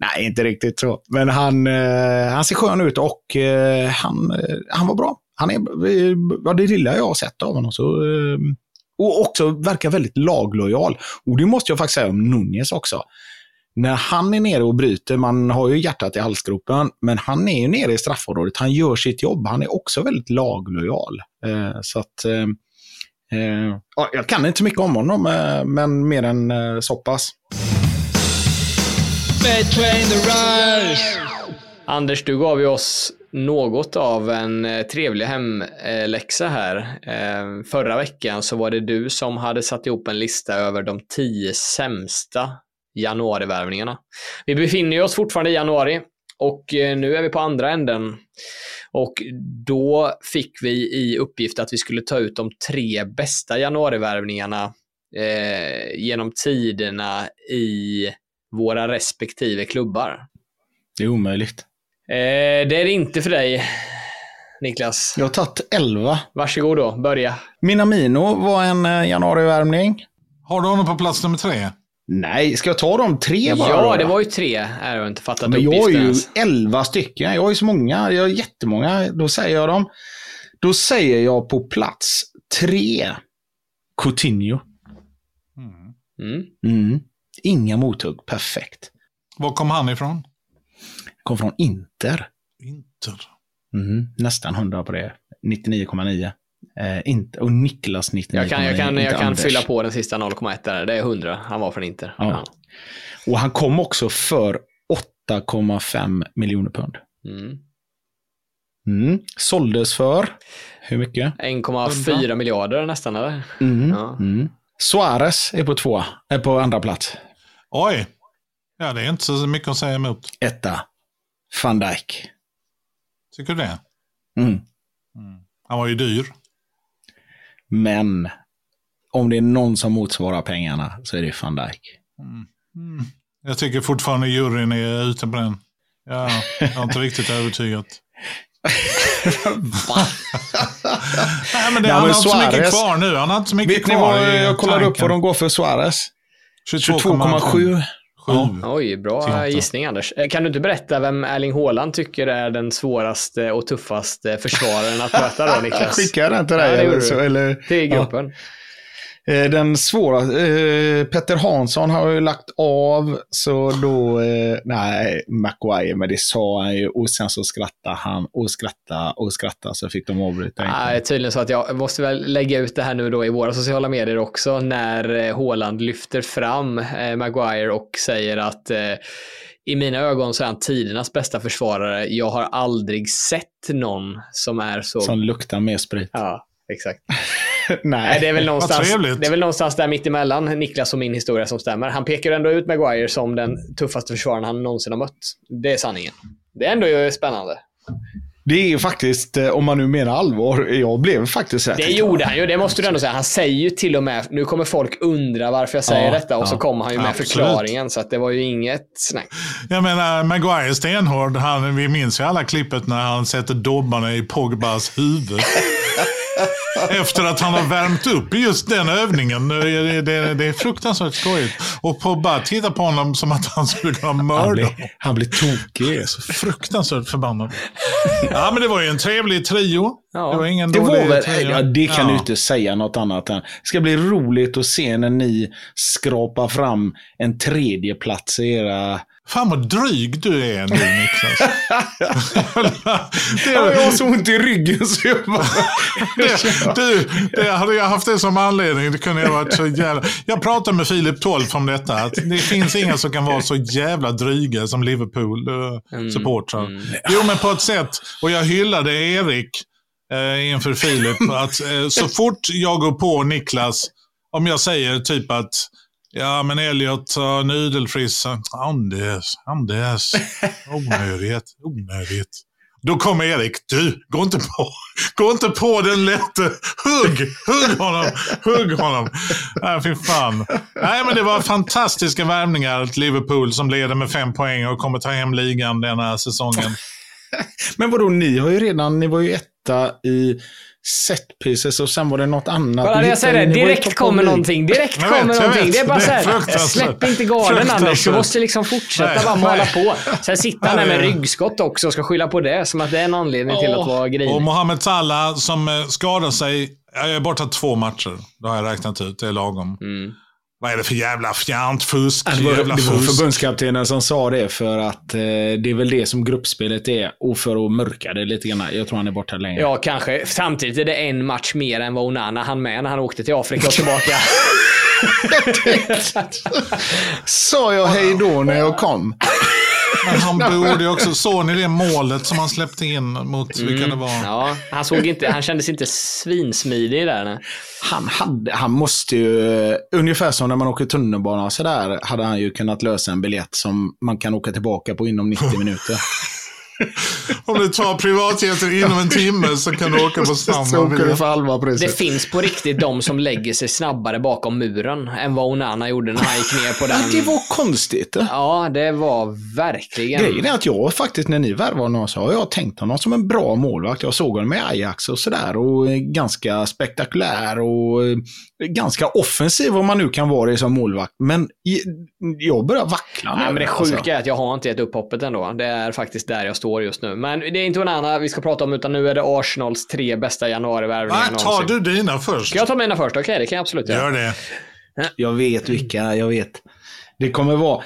Nej, inte riktigt så. Men han, eh, han ser skön ut och eh, han, eh, han var bra. Han är, eh, ja, det lilla jag har sett av honom. Så, eh, och också verkar väldigt laglojal. Och det måste jag faktiskt säga om Nunez också. När han är nere och bryter, man har ju hjärtat i halsgropen, men han är ju nere i straffområdet. Han gör sitt jobb. Han är också väldigt laglojal. Eh, så att, eh, eh, jag kan inte mycket om honom, eh, men mer än eh, så pass. Between the rise. Anders, du gav ju oss något av en eh, trevlig hemläxa här. Eh, förra veckan så var det du som hade satt ihop en lista över de tio sämsta januarivärvningarna. Vi befinner oss fortfarande i januari och eh, nu är vi på andra änden. Och då fick vi i uppgift att vi skulle ta ut de tre bästa januarivärvningarna eh, genom tiderna i våra respektive klubbar. Det är omöjligt. Eh, det är det inte för dig, Niklas. Jag har tagit 11. Varsågod då, börja. Minamino var en eh, januarivärmning. Har du honom på plats nummer tre? Nej, ska jag ta de tre bara? Ja, då? det var ju tre. Jag har inte fattat Men jag har ju elva stycken. Jag har ju så många. Jag har jättemånga. Då säger jag dem. Då säger jag på plats tre. Coutinho. Mm. Mm. Inga mothugg. Perfekt. Var kom han ifrån? Kom från Inter. Inter. Mm. Nästan 100 på det. 99,9. Eh, inte, och Niklas 99,9. Jag kan, jag kan, jag kan Anders. fylla på den sista 0,1 där. Det är 100. Han var från Inter. Ja. Och han kom också för 8,5 miljoner pund. Mm. Mm. Såldes för, hur mycket? 1,4 miljarder nästan, eller? Mm. Ja. Mm. Suarez är på två, är på andra plats. Oj. Ja, det är inte så mycket att säga emot. Etta, van Dijk. Tycker du det? Mm. Han var ju dyr. Men om det är någon som motsvarar pengarna så är det van Dijk. Jag tycker fortfarande juryn är ute på den. Ja, jag är inte riktigt övertygad. Nej, men det, Nej, han men har inte så mycket Suarez- kvar nu. Han har inte så mycket Vet ni kvar vad, jag kollar upp vad de går för Suarez. 22,7. 22,7. Oj, bra gissning Anders. Eh, Kan du inte berätta vem Erling Haaland tycker är den svåraste och tuffaste försvararen att möta då, Niklas? Skickar jag den till Ja, dig? det eller så, eller? Till gruppen. Eh, Den svåra, eh, Petter Hansson har ju lagt av, så då, eh, nej, Maguire, men det sa han ju. Och sen så skrattade han och skrattade och skrattade, så fick de avbryta. Är tydligen så att jag måste väl lägga ut det här nu då i våra sociala medier också när eh, Haaland lyfter fram eh, Maguire och säger att eh, i mina ögon så är han tidernas bästa försvarare. Jag har aldrig sett någon som är så... Som luktar mer sprit. Ja, exakt. nej. Det är väl någonstans, det är väl någonstans där mittemellan Niklas och min historia som stämmer. Han pekar ändå ut Maguire som den tuffaste försvararen han någonsin har mött. Det är sanningen. Det är ändå ju spännande. Det är ju faktiskt, eh, om man nu menar allvar, jag blev faktiskt rätt. Det gjorde han ju, det måste du ändå säga. Han säger ju till och med, nu kommer folk undra varför jag säger Ja, detta och så ja. kommer han ju med Absolut. förklaringen. Så att det var ju inget snack. Jag menar, Maguire stenhård, han, vi minns ju alla klippet när han sätter dobbarna i Pogbas huvud. Efter att han har värmt upp i just den övningen. Det, det, det är fruktansvärt skojigt. Och Pogba tittar på honom som att han skulle kunna Han mörda blir, honom. han blir tokig. Fruktansvärt förbannad. Ja, men det var ju en trevlig trio. Ja. Det var ingen Det dålig var väl, trio. ja, det kan Ja. du inte säga något annat än. Det ska bli roligt att se när ni skrapar fram en tredje plats i era... Fan vad dryg du är nu Niklas. det, Ja, jag har så ont i ryggen så jag bara... det, du, det, hade jag haft det som anledning, det kunde jag varit så jävla... Jag pratade med Filip Tolf om detta, att det finns inga som kan vara så jävla dryga som Mm. Liverpool-supportrar. Jo, men på ett sätt. Och jag hyllade Erik eh, inför Filip, att eh, så fort jag går på Niklas, om jag säger typ att Ja, men Elliot har nudelfrissa. Anders, Anders. Onödigt, onödigt. Då kommer Erik. Du, gå inte på, gå inte på den lätte. Hugg, hugg honom, hugg honom. Nej, fy fan. Nej, men det var fantastiska värvningar till Liverpool som leder med fem poäng och kommer ta hem ligan den här säsongen. Men vadå, ni har ju redan, ni var ju etta i set pieces och sen var det något annat. Kolla, jag säger det. Direkt kommer någonting. Direkt vet, kommer någonting. vet. Det är bara Det är så här, släpp inte garden Anders. Du måste liksom fortsätta Nej, bara mala nej. på. Sen sitter han där med ryggskott också och ska skylla på det. Som att det är en anledning till att vara Och grinig. Mohamed Salah som eh, skadar sig. Jag är borta två matcher. Det har jag räknat ut. Det är lagom. Mm. Vad är det för jävla fjantfusk? Ja, Det var, jävla det var förbundskaptenen som sa det för att eh, det är väl det som gruppspelet är och för att mörka det lite grann. Jag tror han är borta längre. Ja, kanske. Samtidigt är det en match mer än vad Onana hann med när han åkte till Afrika och tillbaka. Sa jag hej då när jag kom? Men han borde ju också... Såg ni det målet som han släppte in mot... Vilka det var? Ja, han, såg inte, han kändes inte svinsmidig där. Nej. Han, hade, han måste ju, ungefär som när man åker tunnelbana så där, hade han ju kunnat lösa en biljett som man kan åka tillbaka på inom 90 minuter. Om du tar privatjeten inom en timme så kan du åka på samma Så åker du biljett. för halva Det finns på riktigt de som lägger sig snabbare bakom muren än vad Onana gjorde när han gick ner på Ja, det den. var konstigt. det. Ja, det var verkligen... Grejen är att jag faktiskt, när ni värvade honom så har jag tänkt honom som en bra målvakt. Jag såg honom i Ajax och sådär och eh, ganska spektakulär och eh, ganska offensiv om man nu kan vara det som målvakt. Men jag börjar vackla nu. Nej, men det alltså. sjuka är att jag har inte gett upp hoppet ändå. Det är faktiskt där jag står just nu. Men det är inte Onana vi ska prata om, utan nu är det Arsenals tre bästa januarivärvningar Nej, tar du dina först? Ska jag ta mina först? Okej, det kan jag absolut göra. Gör det. Jag vet vilka, jag vet. Det kommer vara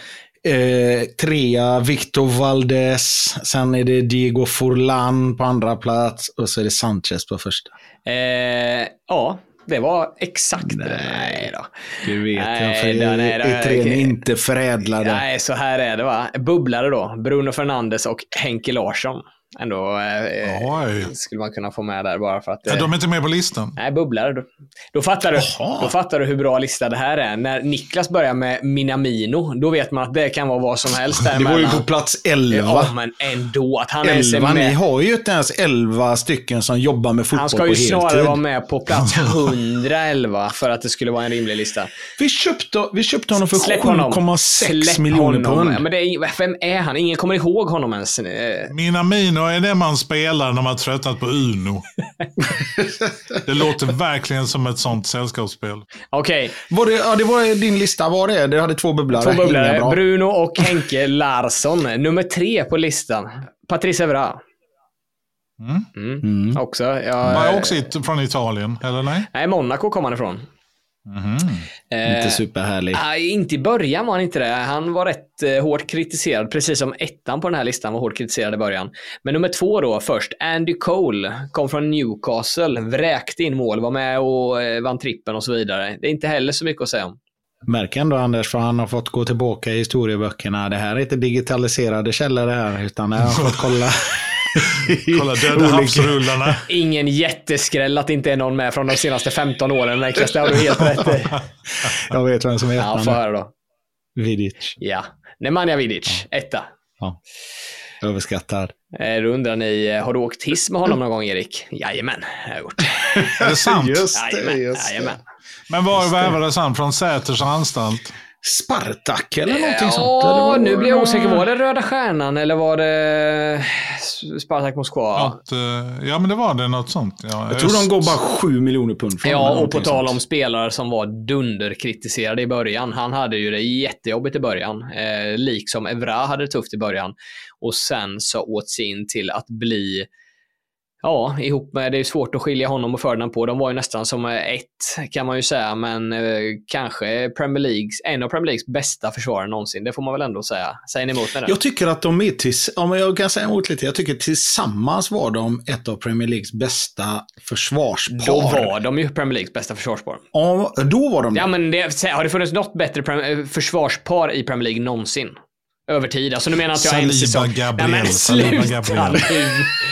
eh, trea Victor Valdes, sen är det Diego Forlan på andra plats och så är det Sanchez på första. Eh, ja, det var exakt det. Nej. Då. Du vet, Nej, jag, då, nej, då. är trän inte förädlade. Nej, så här är det va. Bubblare då. Bruno Fernandes och Henke Larsson. Ändå eh, skulle man kunna få med där bara för att... Eh, de är inte med på listan. Nej, bubblare. Då, då, fattar du, då fattar du hur bra lista det här är. När Niklas börjar med Minamino, då vet man att det kan vara vad som helst Det var ju på plats 11. Ja, men ändå. Att han ens är 11, ni med. har ju inte ens 11 stycken som jobbar med fotboll Han ska på ju heltid. snarare vara med på plats 111 för att det skulle vara en rimlig lista. Vi köpte, vi köpte honom för Släpp honom. 7,6 Släpp miljoner pund. Men det är, vem är han? Ingen kommer ihåg honom ens. Eh, Minamino är det man spelar när man har tröttnat på Uno. det låter verkligen som ett sånt sällskapsspel. Okej, Var det, ja, det var din lista, var det? Du hade två bubblare. två bubblare. Bruno och Henke Larsson. Nummer tre på listan. Patrice Evra. Mm. Mm. Mm. Också. Ja, Var också it- från Italien, eller nej? Nej, Monaco kom han ifrån. Mhm. Eh, Inte superhärlig. Nej, inte i början var han inte det. Han var rätt eh, hårt kritiserad, precis som ettan på den här listan var hårt kritiserad i början. Men nummer två då, först. Andy Cole, kom från Newcastle, vräkte in mål, var med och eh, vann trippen och så vidare. Det är inte heller så mycket att säga om. Märk ändå Anders, för han har fått gå tillbaka i historieböckerna. Det här är inte digitaliserade källor det här, utan det har fått kolla. Kolla Döda havsrullarna. Ingen jätteskräll att det inte är någon med från de senaste 15 åren, Niklas. Det har du helt rätt i. Jag vet vem som är Ja, ettan. få nu. höra då. Vidic. Ja. Nemanja Vidic, etta. Överskattad. Eh, Då undrar ni, eh, har du åkt hiss med honom någon gång, Erik? Jajamän, det har jag gjort. Är det sant? Jajamän, jajamän. Men var värvades han? Från Säters anstalt? Spartak eller någonting sånt? eller Ja, nu blir jag osäker. Var det Röda Stjärnan eller var det Spartak Moskva? Något, eh, ja, men det var det. Något sånt. Ja, Jag tror de går bara 7 miljoner pund från Ja, och på tal sånt. om spelare som var dunderkritiserade i början. Han hade ju det jättejobbigt i början. Eh, liksom Evra hade det tufft i början. Och sen så åt sig in till att bli Ja, ihop med, det är svårt att skilja honom och Ferdinand på. De var ju nästan som ett, kan man ju säga, men eh, kanske Premier Leagues, en av Premier Leagues bästa försvarare någonsin. Det får man väl ändå säga. Säger ni emot mig? Jag tycker att de är tills, ja, men jag kan säga emot lite, jag tycker tillsammans var de ett av Premier Leagues bästa försvarspar. Då var de ju Premier Leagues bästa försvarspar. Ja, då var de det. Ja, men det, har det funnits något bättre försvarspar i Premier League någonsin? Över tid. Alltså nu menar jag inte jag en Saliba säsong. Gabriel, Nej, men Saliba Gabriel.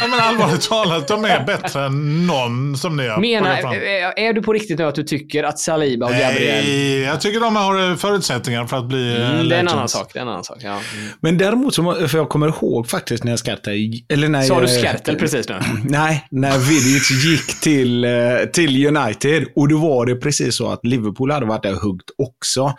Ja, men allvarligt talat, de är bättre än någon som ni har Menar, är är du på riktigt nu att du tycker att Saliba och Gabriel... Nej, jag tycker de har eh, förutsättningar för att bli eh, Mm, det är en annan sak. Det är en annan sak. Ja. Mm. Men däremot, så, för jag kommer ihåg faktiskt när jag skrattade, eller när Sa du Skertel precis nu? Nej, när Vidic gick till, eh, till United. Och då var det precis så att Liverpool hade varit där huggt också.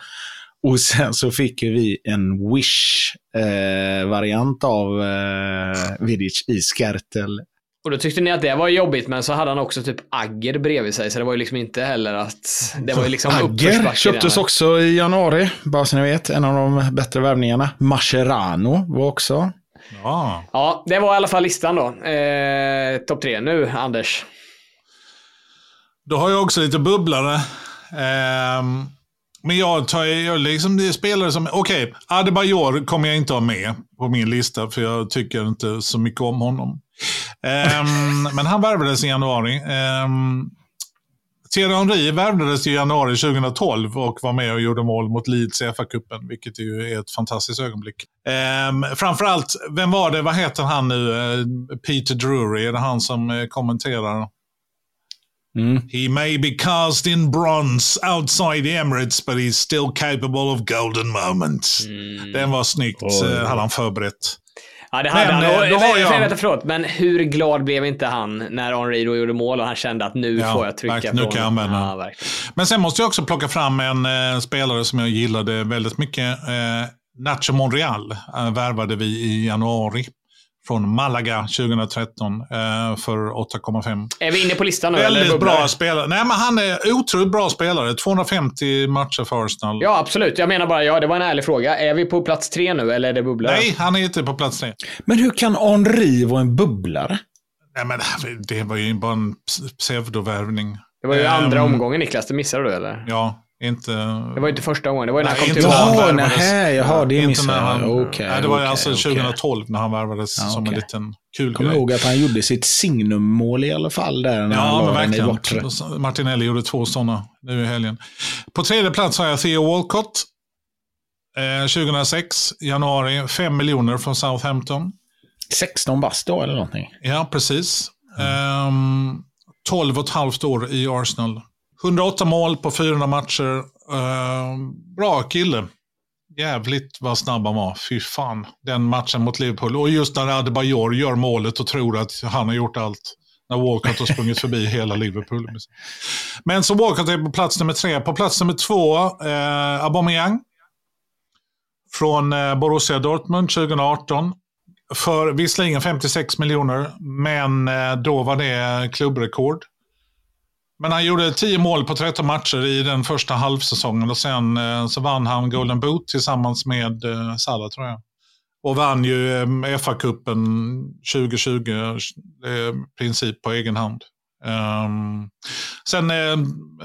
Och sen så fick ju vi en Wish-variant av eh, Vidic i Skertel. Och då tyckte ni att det var jobbigt, men så hade han också typ Agger bredvid sig, så det var ju liksom inte heller att... Det var ju liksom Agger köptes också i januari, bara så ni vet. En av de bättre värvningarna. Mascherano var också. Ja. Ja, det var i alla fall listan då. Eh, Topp tre. Nu, Anders. Då har jag också lite bubblare. Ehm, men jag tar jag liksom det är spelare som, okej, Adebayor kommer jag inte ha med på min lista för jag tycker inte så mycket om honom. Ehm, men han värvades i januari. Um, Thierry Henry värvades i januari 2012 och var med och gjorde mål mot Leeds i FA-cupen, vilket ju är ett fantastiskt ögonblick. Um, framförallt, vem var det, vad heter han nu, Eh, Peter Drury, är det han som eh, kommenterar? Mm. He may be cast in bronze outside the Emirates, but he's still capable of golden moments. Den var snyggt, Oj. eh, hade han förberett. Ja, det hade Men, han. eh, Och, då har jag- vänta, förlåt, men hur glad blev inte han när Henri då gjorde mål och han kände att nu Ja, får jag trycka verkligen, nu från... kan jag använda ja, verkligen. Men sen måste jag också plocka fram en eh, spelare som jag gillade väldigt mycket. Eh, Nacho Monreal eh, värvade vi i januari från Malaga 2013 eh, för 8,5. Är vi inne på listan nu? Väldigt bra spelare. Nej, men han är otroligt bra spelare. 250 matcher för Arsenal. Ja, absolut. Jag menar bara, ja, det var en ärlig fråga. Är vi på plats tre nu eller är det bubblar? Nej, han är inte på plats tre. Men hur kan Henri vara en bubblare? Nej, men det var ju bara en ps- pseutovärvning. Det var ju andra omgången Niklas, det missade du eller? Ja, inte... Det var inte första gången, det var ju när han kom han Jaha, det missade jag. han, nej, Det var okej, alltså okej. 2012 när han värvades Ja, som en liten kul Kommer grej. ihåg att han gjorde sitt signummål i alla fall där när han Ja, men den i verkligen. Martinelli gjorde två sådana nu i helgen. På tredje plats har jag Theo Walcott. Eh, 2006, januari, 5 miljoner från Southampton. 16 bast då eller någonting. Ja, precis. Ehm, 12 och ett halvt år i Arsenal. 108 mål på 400 matcher. Ehm, bra kille. Jävligt vad snabb han var. Fy fan. Den matchen mot Liverpool. Och just när Adebayor gör målet och tror att han har gjort allt. När Walcott har sprungit förbi hela Liverpool. Men så Walcott är på plats nummer tre. På plats nummer två, eh, Aubameyang. Från eh, Borussia Dortmund 2018 för visserligen 56 miljoner, men eh, då var det klubbrekord. Men han gjorde 10 mål på 13 matcher i den första halvsäsongen och sen eh, så vann han Golden Boot tillsammans med eh, Salah tror jag. Och vann ju FA-cupen 2020 i princip på egen hand. Ehm, sen eh,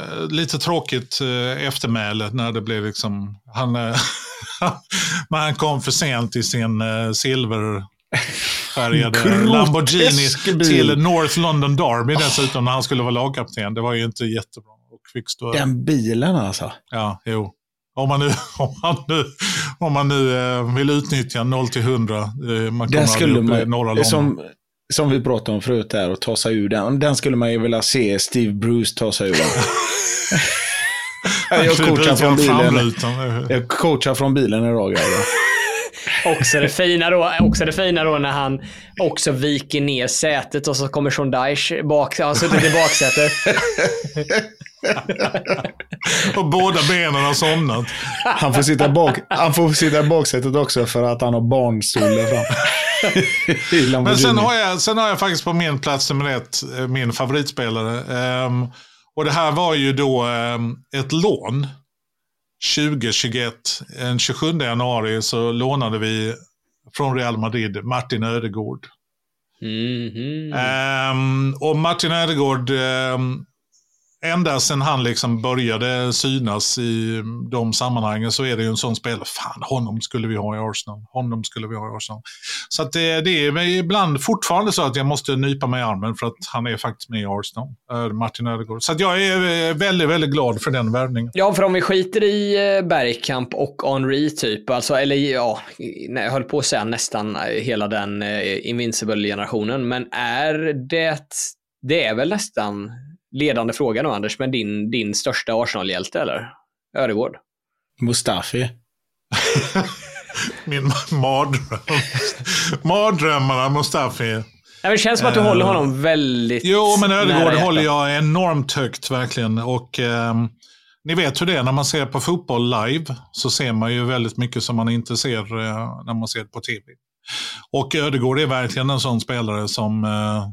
eh, lite tråkigt eh, eftermäle när det blev liksom, han, han kom för sent i sin eh, Grotesk Lamborghini bil. till North London Derby dessutom när han skulle vara lagkapten. Det var ju inte jättebra. Och fick stå, Den bilen alltså. Ja, jo. Om man nu, om man nu, om man nu eh, vill utnyttja 0 till 100. Eh, man kommer Den skulle norra man, London. som, som vi pratade om förut där, och ta sig ur den. Den skulle man ju vilja se Steve Bruce ta sig ur. jag coachar från bilen. Jag coachar från bilen idag. Också det, fina då, också det fina då när han också viker ner sätet och så kommer Sean Dyche bak, han har suttit i baksätet. Och båda benen har somnat. Han får sitta, bak, han får sitta i baksätet också för att han har barnstol där fram. Men sen har, jag, sen har jag faktiskt på min plats nummer ett eh, min favoritspelare. Ehm, och det här var ju då ehm, ett lån. 2021, den 27 januari så lånade vi från Real Madrid Martin Ödegård. Mhm. Ehm, och Martin Ödegård, ehm, ända sedan han liksom började synas i de sammanhangen så är det ju en sån spelare. Fan, honom skulle vi ha i Arsenal. Honom skulle vi ha i Arsenal. Så att det, det är ibland fortfarande så att jag måste nypa mig i armen för att han är faktiskt med i Arsenal. Martin Ödegård. Så att jag är eh, väldigt, väldigt glad för den värvningen. Ja, för om vi skiter i eh, Bergkamp och Henri typ, alltså, eller ja, nej, jag höll på att säga nästan eh, hela den Invincible-generationen, men är det, det är väl nästan ledande fråga nu Anders, men din, din största Arsenal-hjälte eller? Ödegård? Mustafi. Min mardröm. Mardrömmarna, Mustafi. Nej, men det känns som att du Eh, håller honom väldigt Jo, men Ödegård håller jag enormt högt verkligen. Och ehm, ni vet hur det är när man ser på fotboll live så ser man ju väldigt mycket som man inte ser eh, när man ser det på tv. Och Ödegård är verkligen en sån spelare som eh,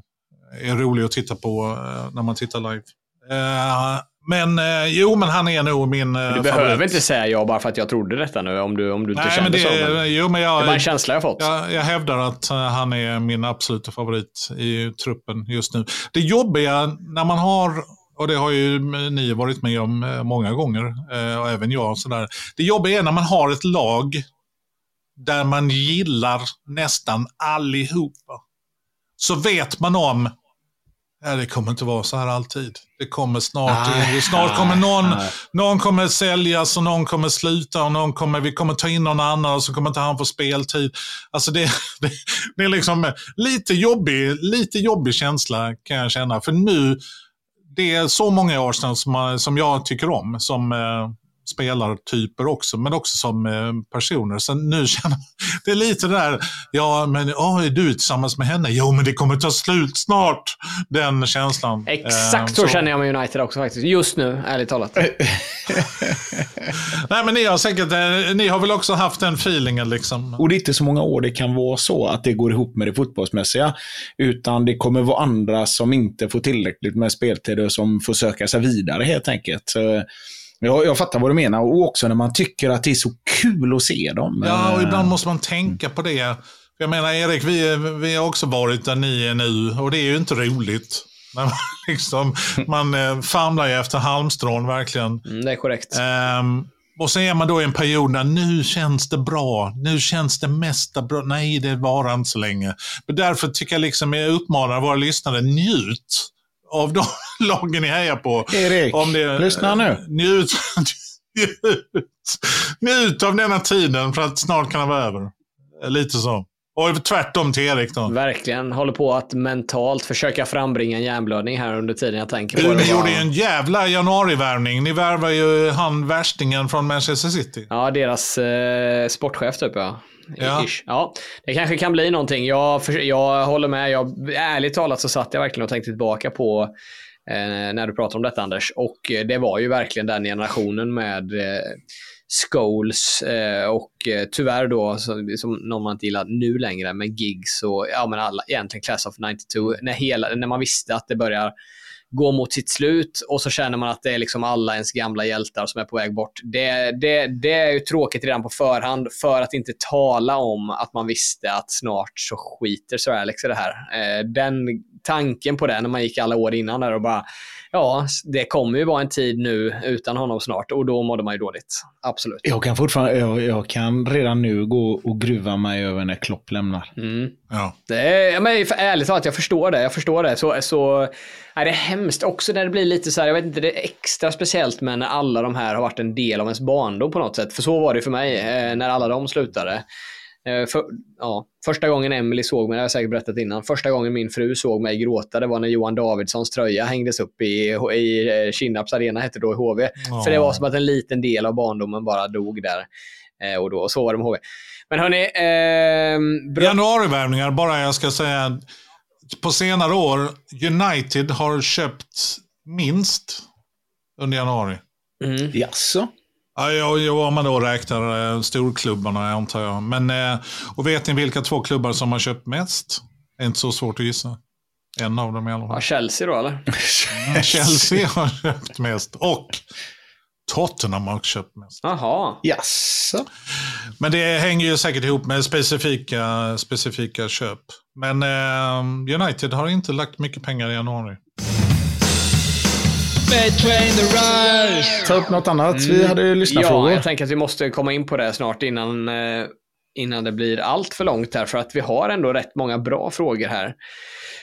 är rolig att titta på eh, när man tittar live. Eh, men eh, jo, men han är nog min eh, Du behöver inte säga ja bara för att jag trodde detta nu, om du, om du inte Nej, kände men det, så. Men jo, men det jag, är bara en känsla jag fått. jag, jag hävdar att han är min absoluta favorit i truppen just nu. Det jobbiga när man har, och det har ju ni varit med om många gånger, och även jag, sådär. det jobbiga är när man har ett lag där man gillar nästan allihopa. Så vet man om, ja, det kommer inte vara så här alltid. Det kommer snart, Nej. snart kommer någon, Nej. någon kommer säljas och någon kommer sluta och någon kommer, vi kommer ta in någon annan och så kommer inte han få speltid. Alltså det, det, det är liksom lite jobbig, lite jobbig känsla kan jag känna. För nu, det är så många i Arsenal som, som jag tycker om, som, eh, spelartyper också, men också som eh, personer. Så nu känner det är lite där, ja men oh, är du tillsammans med henne? Jo men det kommer ta slut snart. Den känslan. Exakt så, så känner jag med United också faktiskt. Just nu, ärligt talat. Nej men ni har säkert, eh, ni har väl också haft den feelingen liksom? Och det är inte så många år det kan vara så att det går ihop med det fotbollsmässiga. Utan det kommer vara andra som inte får tillräckligt med speltid och som får söka sig vidare helt enkelt. Så jag, jag fattar vad du menar. Och också när man tycker att det är så kul att se dem. Ja, och ibland måste man tänka på det. Jag menar Erik, vi, vi har också varit där ni är nu och det är ju inte roligt. Man, liksom, man eh, famlar ju efter halmstrån verkligen. Mm, det är korrekt. Um, och så är man då i en period när nu känns det bra. Nu känns det mesta bra. Nej, det varar inte så länge. Men därför tycker jag liksom, jag uppmanar våra lyssnare, njut av de lagen ni hejar på. Erik, Om det, lyssna nu. Njut, njut, njut av denna tiden för att snart kan det vara över. Lite så. Och tvärtom till Erik då. Verkligen. Håller på att mentalt försöka frambringa en hjärnblödning här under tiden jag tänker på Du, det. ni gjorde ju en jävla januarivärvning. Ni värvar ju han värstingen från Manchester City. Ja, deras eh, sportchef typ ja. Ja. Ish. ja. Det kanske kan bli någonting. Jag, för, jag håller med. Jag, ärligt talat så satt jag verkligen och tänkte tillbaka på Eh, när du pratar om detta Anders. Och eh, det var ju verkligen den generationen med eh, Scholes eh, och eh, tyvärr då, som någon man inte gillar nu längre, med Gigs och ja, men alla, egentligen Class of 92. När, hela, när man visste att det börjar gå mot sitt slut och så känner man att det är liksom alla ens gamla hjältar som är på väg bort. Det, det, det är ju tråkigt redan på förhand för att inte tala om att man visste att snart så skiter Sir Alex i det här. Eh, den tanken på det när man gick alla år innan där och bara ja, det kommer ju vara en tid nu utan honom snart och då mådde man ju dåligt. Absolut. Jag kan fortfarande, jag, jag kan redan nu gå och gruva mig över när Klopp lämnar. Mm. Ja. Det är, men för ärligt talat, jag förstår det. Jag förstår det. Så, så är det hemskt också när det blir lite så här, jag vet inte, det är extra speciellt men när alla de här har varit en del av ens barndom på något sätt. För så var det för mig eh, när alla de slutade. Eh, för, ja, första gången Emily såg mig, det har jag säkert berättat innan, första gången min fru såg mig gråta, det var när Johan Davidssons tröja hängdes upp i, i eh, Kinnarps arena, hette då i HV. Ja. För det var som att en liten del av barndomen bara dog där. Eh, och, då, och så var det med HV. Men hörni, eh, bra. Januarivärvningar, bara jag ska säga. På senare år, United har köpt minst under januari. Mm. Jaså? Ja, ja, ja, om man då räknar eh, storklubbarna antar jag. Men, eh, och vet ni vilka två klubbar som har köpt mest? Det är inte så svårt att gissa. En av dem i alla Ja, fall. Chelsea då eller? Chelsea har köpt mest. Och Tottenham har köpt mest. Jaha. Jaså? Men det hänger ju säkert ihop med specifika, specifika köp. Men eh, United har inte lagt mycket pengar i januari. Between the rise. Ta upp något annat. Vi hade ju Ja, lyssnarfrågor. jag tänker att vi måste komma in på det snart innan, eh, innan det blir allt för långt här, för att vi har ändå rätt många bra frågor här.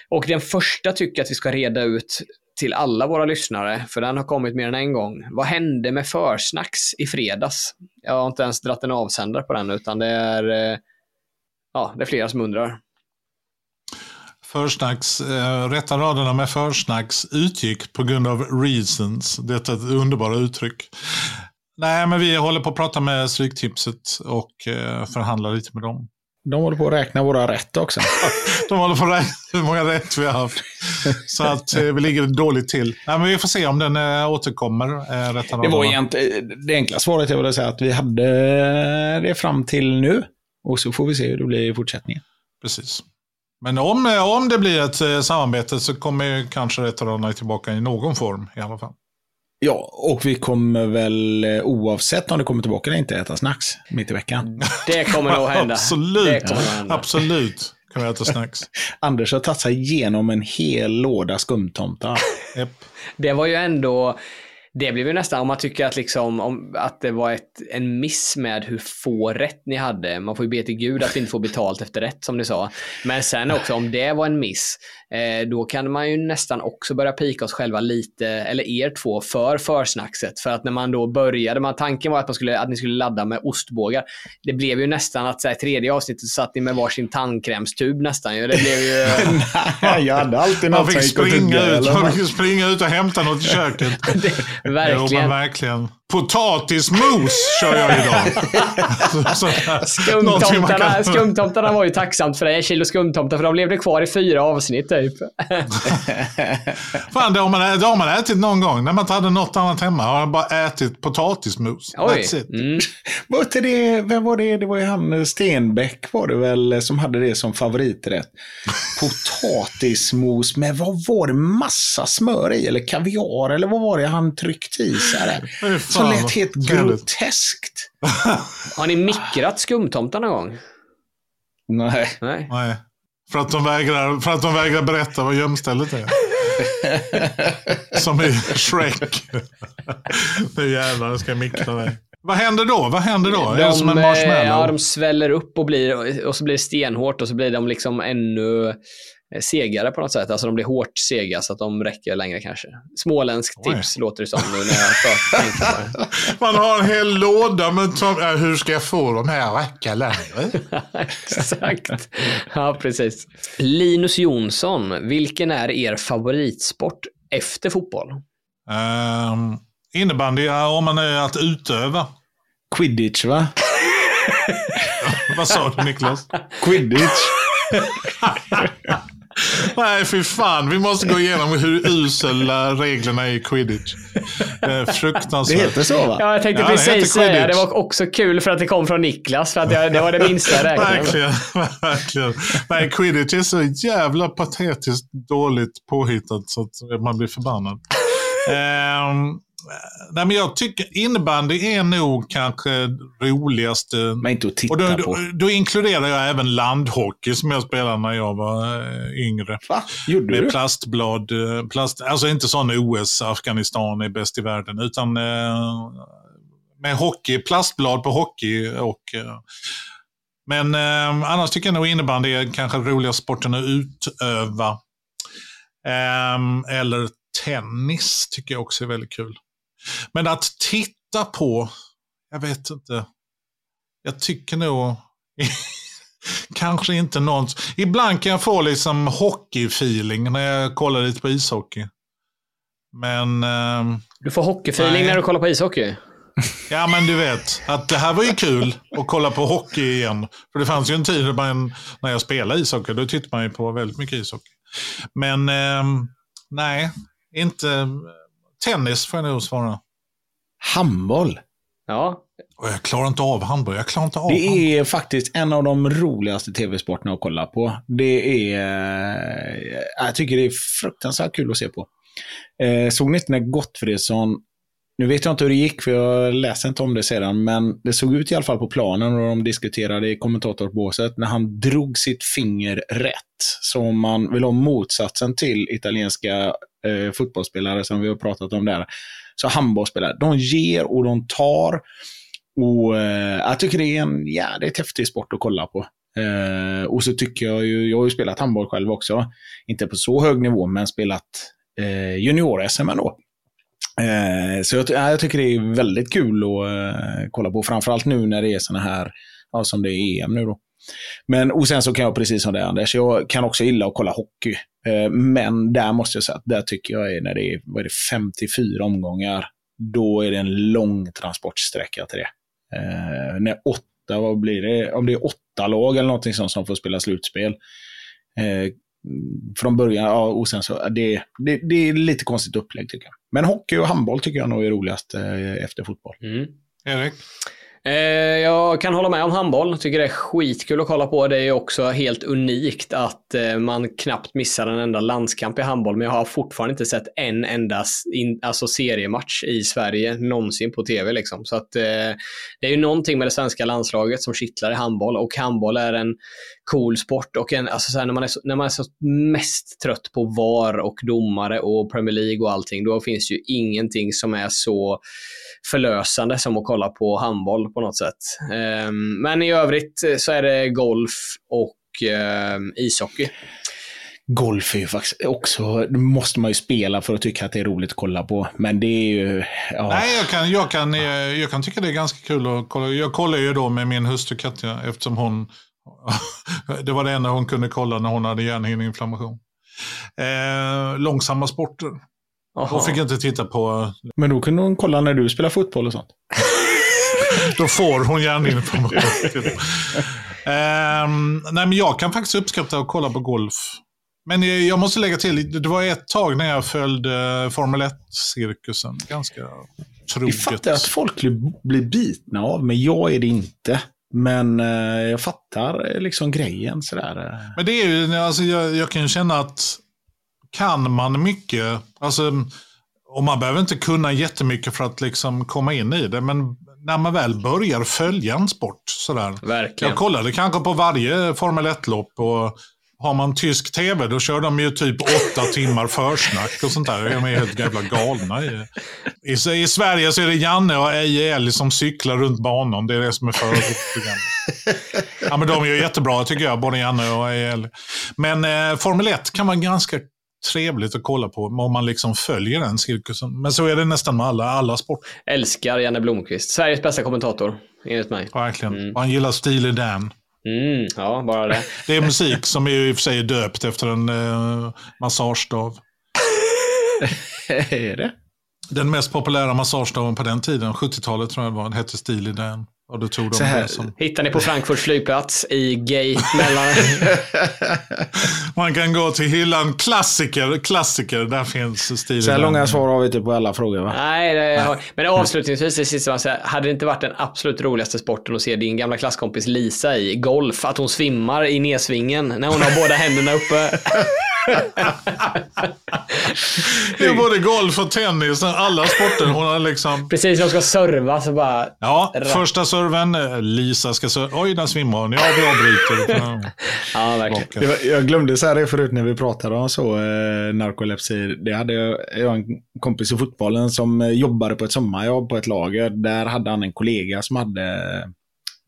Och den första tycker jag att vi ska reda ut till alla våra lyssnare, för den har kommit mer än en gång. Vad hände med försnacks i fredags? Jag har inte ens dratt en avsändare på den, utan det är, eh, ja, det är flera som undrar. Försnacks, eh, rätta raderna med försnacks utgick på grund av reasons. Detta är ett underbara uttryck. Nej, men vi håller på att prata med Stryktipset och eh, förhandlar lite med dem. De håller på att räkna våra rätt också. De håller på att räkna hur många rätt vi har haft. Så att eh, vi ligger dåligt till. Nej, men vi får se om den eh, återkommer. Eh, rätta Det var egentligen, det enkla svaret väl att säga att vi hade det fram till nu. Och så får vi se hur det blir i fortsättningen. Precis. Men om, eh, om det blir ett eh, samarbete så kommer ju kanske rätta raderna tillbaka i någon form i alla fall. Ja, och vi kommer väl eh, oavsett om det kommer tillbaka eller inte äta snacks mitt i veckan. Det kommer nog hända. Absolut. Det kommer nog hända. Absolut kan vi äta snacks. Anders har tagit sig igenom en hel låda skumtomtar. Japp. Det var ju ändå, det blev ju nästan, om man tycker att, liksom, om, att det var ett, en miss med hur få rätt ni hade. Man får ju be till gud att vi inte får betalt efter rätt som ni sa. Men sen också om det var en miss, eh, då kan man ju nästan också börja pika oss själva lite, eller er två, för försnackset. För att när man då började, man, tanken var att, man skulle, att ni skulle ladda med ostbågar. Det blev ju nästan att så här, tredje avsnittet satt ni med varsin tandkrämstub nästan. ju. Det blev ju... Nej, jag hade alltid Man något fick, gick att springa ut, man fick springa ut och hämta något i köket. Jo, men verkligen. verkligen. Potatismos kör jag idag. Så- så- man Skumtomtarna, kan- skumtomtarna var ju tacksamt för dig, ett kilo skumtomtar, för de levde kvar i fyra avsnitt typ. Fan, det har, man, det har man ätit någon gång. När man inte hade något annat hemma har jag bara ätit potatismos. Oj. That's it. Mm. Var inte det, vem var det? Det var ju han Stenbeck var det väl som hade det som favoriträtt. Potatismos med vad var det? Massa smör i eller kaviar eller vad var det han tryckte i sig där? Som lät helt groteskt. Har ni mikrat skumtomtar någon gång? Nej. Nej. Nej. För att, de vägrar, för att de vägrar berätta vad gömstället är. Som i Shrek. nu jävlar ska jag mikra dig. Vad händer då? Vad händer då? är det som en eh, marshmallow? ja, de sväller upp och, blir, och så blir det stenhårt och så blir de liksom ännu segare på något sätt. Alltså de blir hårt sega så att de räcker längre kanske. Småländsk Oj. tips låter det som nu när jag tar- tänker på det. Man har en hel låda tom- äh, hur ska jag få de här att räcka längre? Exakt. Ja, precis. Linus Jonsson, vilken är er favoritsport efter fotboll? Um, innebandy, ja, om man är att utöva. Quidditch va? Vad sa du Niklas? Quidditch. Nej, fy fan. Vi måste gå igenom hur usla reglerna är i quidditch. Det är Det fruktansvärt. heter så va? Ja, jag tänkte Ja, det precis säga det. Quidditch. var också kul för att det kom från Niklas. För att det, det var det minsta jag räknade. Verkligen, verkligen. Nej, quidditch är så jävla patetiskt dåligt påhittat så att man blir förbannad. Ehm, nej, men jag tycker innebandy är nog kanske roligaste. Men inte att titta Och då, på. då, då inkluderar jag även landhockey som jag spelade när jag var eh, yngre. Va? Gjorde Med du? plastblad. eh, Plast, alltså inte sån OS, Afghanistan är bäst i världen, utan eh, med hockey, plastblad på hockey. Och, men eh, annars tycker jag nog innebandy är kanske roligaste sporten att utöva. Ehm, eller tennis tycker jag också är väldigt kul. Men att titta på, jag vet inte. Jag tycker nog kanske inte någon... Ibland kan jag få liksom hockey-feeling när jag kollar lite på ishockey. Men, ehm, Du får hockeyfeeling när du kollar på ishockey. ja men du vet, att det här var ju kul att kolla på hockey igen. För det fanns ju en tid man, när jag spelade ishockey, då tittade man ju på väldigt mycket ishockey. Men ehm, nej, inte... Tennis får jag nog svara. Handboll. Ja. Och jag klarar inte av handboll. Jag klarar inte av handboll. Det är faktiskt en av de roligaste tv-sporterna att kolla på. Det är... eh, Jag tycker det är fruktansvärt kul att se på. Eh, såg ni inte när Gottfridsson... Nu vet jag inte hur det gick, för jag läste inte om det sedan, men det såg ut i alla fall på planen och de diskuterade i kommentatorbåset när han drog sitt finger rätt. Så om man vill ha motsatsen till italienska eh, fotbollsspelare som vi har pratat om där, så handbollsspelare. De ger och de tar. Och eh, Jag tycker det är en jävligt häftig sport att kolla på. Eh, och så tycker jag ju, jag har ju spelat handboll själv också. Inte på så hög nivå, men spelat eh, junior-SM ändå. Eh, så jag, ja, jag tycker det är väldigt kul att eh, kolla på. Framförallt nu när det är såna här, ja, som det är EM nu då. Men, och sen så kan jag precis som det Anders, jag kan också gilla att kolla hockey. Eh, men där måste jag säga att där tycker jag är när det är, vad är det 54 omgångar, då är det en lång transportsträcka till det. Eh, när åtta, vad blir det? Om det är åtta lag eller någonting sånt som får spela slutspel. Eh, från början, ja, och sen så, det, det, det är lite konstigt upplägg tycker jag. Men hockey och handboll tycker jag nog är roligast eh, efter fotboll. Mm. Erik? Eh, jag kan hålla med om handboll. Tycker det är skitkul att kolla på. Det är också helt unikt att eh, man knappt missar en enda landskamp i handboll. Men jag har fortfarande inte sett en enda in, alltså seriematch i Sverige någonsin på tv. Liksom. Så att, eh, det är ju någonting med det svenska landslaget som kittlar i handboll. Och handboll är en cool sport. Och en, alltså så här, när, man är så, när man är så mest trött på VAR och domare och Premier League och allting, då finns ju ingenting som är så förlösande som att kolla på handboll på något sätt. Ehm, men i övrigt så är det golf och ehm, ishockey. Golf är ju faktiskt också, det måste man ju spela för att tycka att det är roligt att kolla på. Men det är ju, ja. Nej, jag kan, jag, kan, jag kan tycka det är ganska kul att kolla. Jag kollar ju då med min hustru Katja eftersom hon... det var det enda hon kunde kolla när hon hade hjärnhinneinflammation. Eh, långsamma sporter. Jaha. Och fick inte titta på... Men då kunde hon kolla när du spelar fotboll och sånt. Då får hon gärna information. Ehm, nej, men jag kan faktiskt uppskatta att kolla på golf. Men jag, måste lägga till, det var ett tag när jag följde Formel 1-cirkusen. Ganska Jag troget. fattar att folk blir- bitna av, men jag är det inte. Men eh, jag fattar eh, liksom grejen sådär. eh. Men det är ju, alltså jag, jag kan ju känna att kan man mycket, alltså, och man behöver inte kunna jättemycket för att liksom komma in i det, men när man väl börjar följa en sport sådär. Verkligen. Jag kollade kanske på varje Formel 1-lopp och har man tysk tv då kör de ju typ åtta timmar försnack och sånt där. De är helt jävla galna. I, i, I Sverige så är det Janne och Eje som cyklar runt banan. Det är det som är förprogrammet. Ja, men de är ju jättebra tycker jag, både Janne och Eje. Men eh, Formel 1 kan vara ganska trevligt att kolla på om man liksom följer den cirkusen. Men så är det nästan med alla, alla sporter. Älskar Janne Blomqvist. Sveriges bästa kommentator, enligt mig. Verkligen. Och han gillar Steely Dan. Mm, ja, bara det. Det är musik som är i och för sig döpt efter en eh, massagestav. är det? Den mest populära massagestaven på den tiden, 70-talet tror jag det var, hette Steely Dan. Och då tog de Så här- det som... Hittar ni på Frankfurts flygplats i gate mellan... Man kan gå till hyllan klassiker, klassiker, där finns Steely Så här långa svar har vi inte på alla frågor va? Nej, det har... men avslutningsvis, det sista man säger, hade det inte varit den absolut roligaste sporten att se din gamla klasskompis Lisa i golf, att hon svimmar i nedsvingen när hon har båda händerna uppe? Det är både golf och tennis, alla sporter. Hon har liksom... Precis när hon ska serva så bara... Ja, första serven, eh, Lisa ska serva. Oj, där svimmar hon. Ja, vi avbryter. Ja, verkligen. Var, jag glömde säga det förut när vi pratade om så, eh, narkolepsi. Det hade jag, jag en kompis i fotbollen som eh, jobbade på ett sommarjobb på ett lager. Där hade han en kollega som hade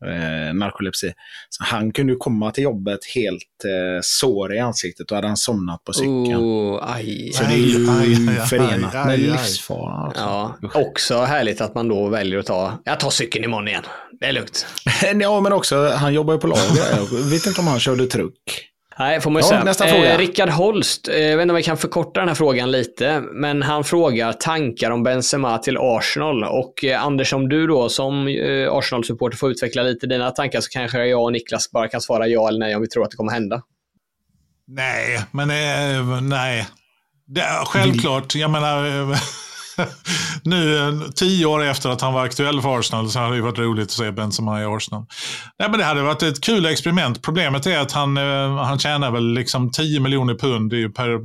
eh, narkolepsi. Så han kunde komma till jobbet helt eh, sår i ansiktet och hade han somnat på cykeln. Oh, aj. Så det är ju Aj, aj, förenat aj, med livsfara. alltså. Ja, också härligt att man då väljer att ta... Jag tar cykeln imorgon igen. Det är lugnt. Ja, men också, han jobbar ju på lager. Jag vet inte om han körde truck. Nej, får man ju Ja, säga. nästa fråga. Eh, Rickard Holst, eh, jag vet inte om jag kan förkorta den här frågan lite, men han frågar tankar om Benzema till Arsenal. Och eh, Anders, om du då som eh, Arsenal-supporter får utveckla lite dina tankar så kanske jag och Niklas bara kan svara ja eller nej om vi tror att det kommer hända. Nej, men eh, nej. Det, självklart, jag menar, eh, nu eh, tio år efter att han var aktuell för Arsenal så hade det varit roligt att se Benzema i Arsenal. Nej, men det hade varit ett kul experiment. Problemet är att han, eh, han tjänar väl liksom 10 miljoner pund per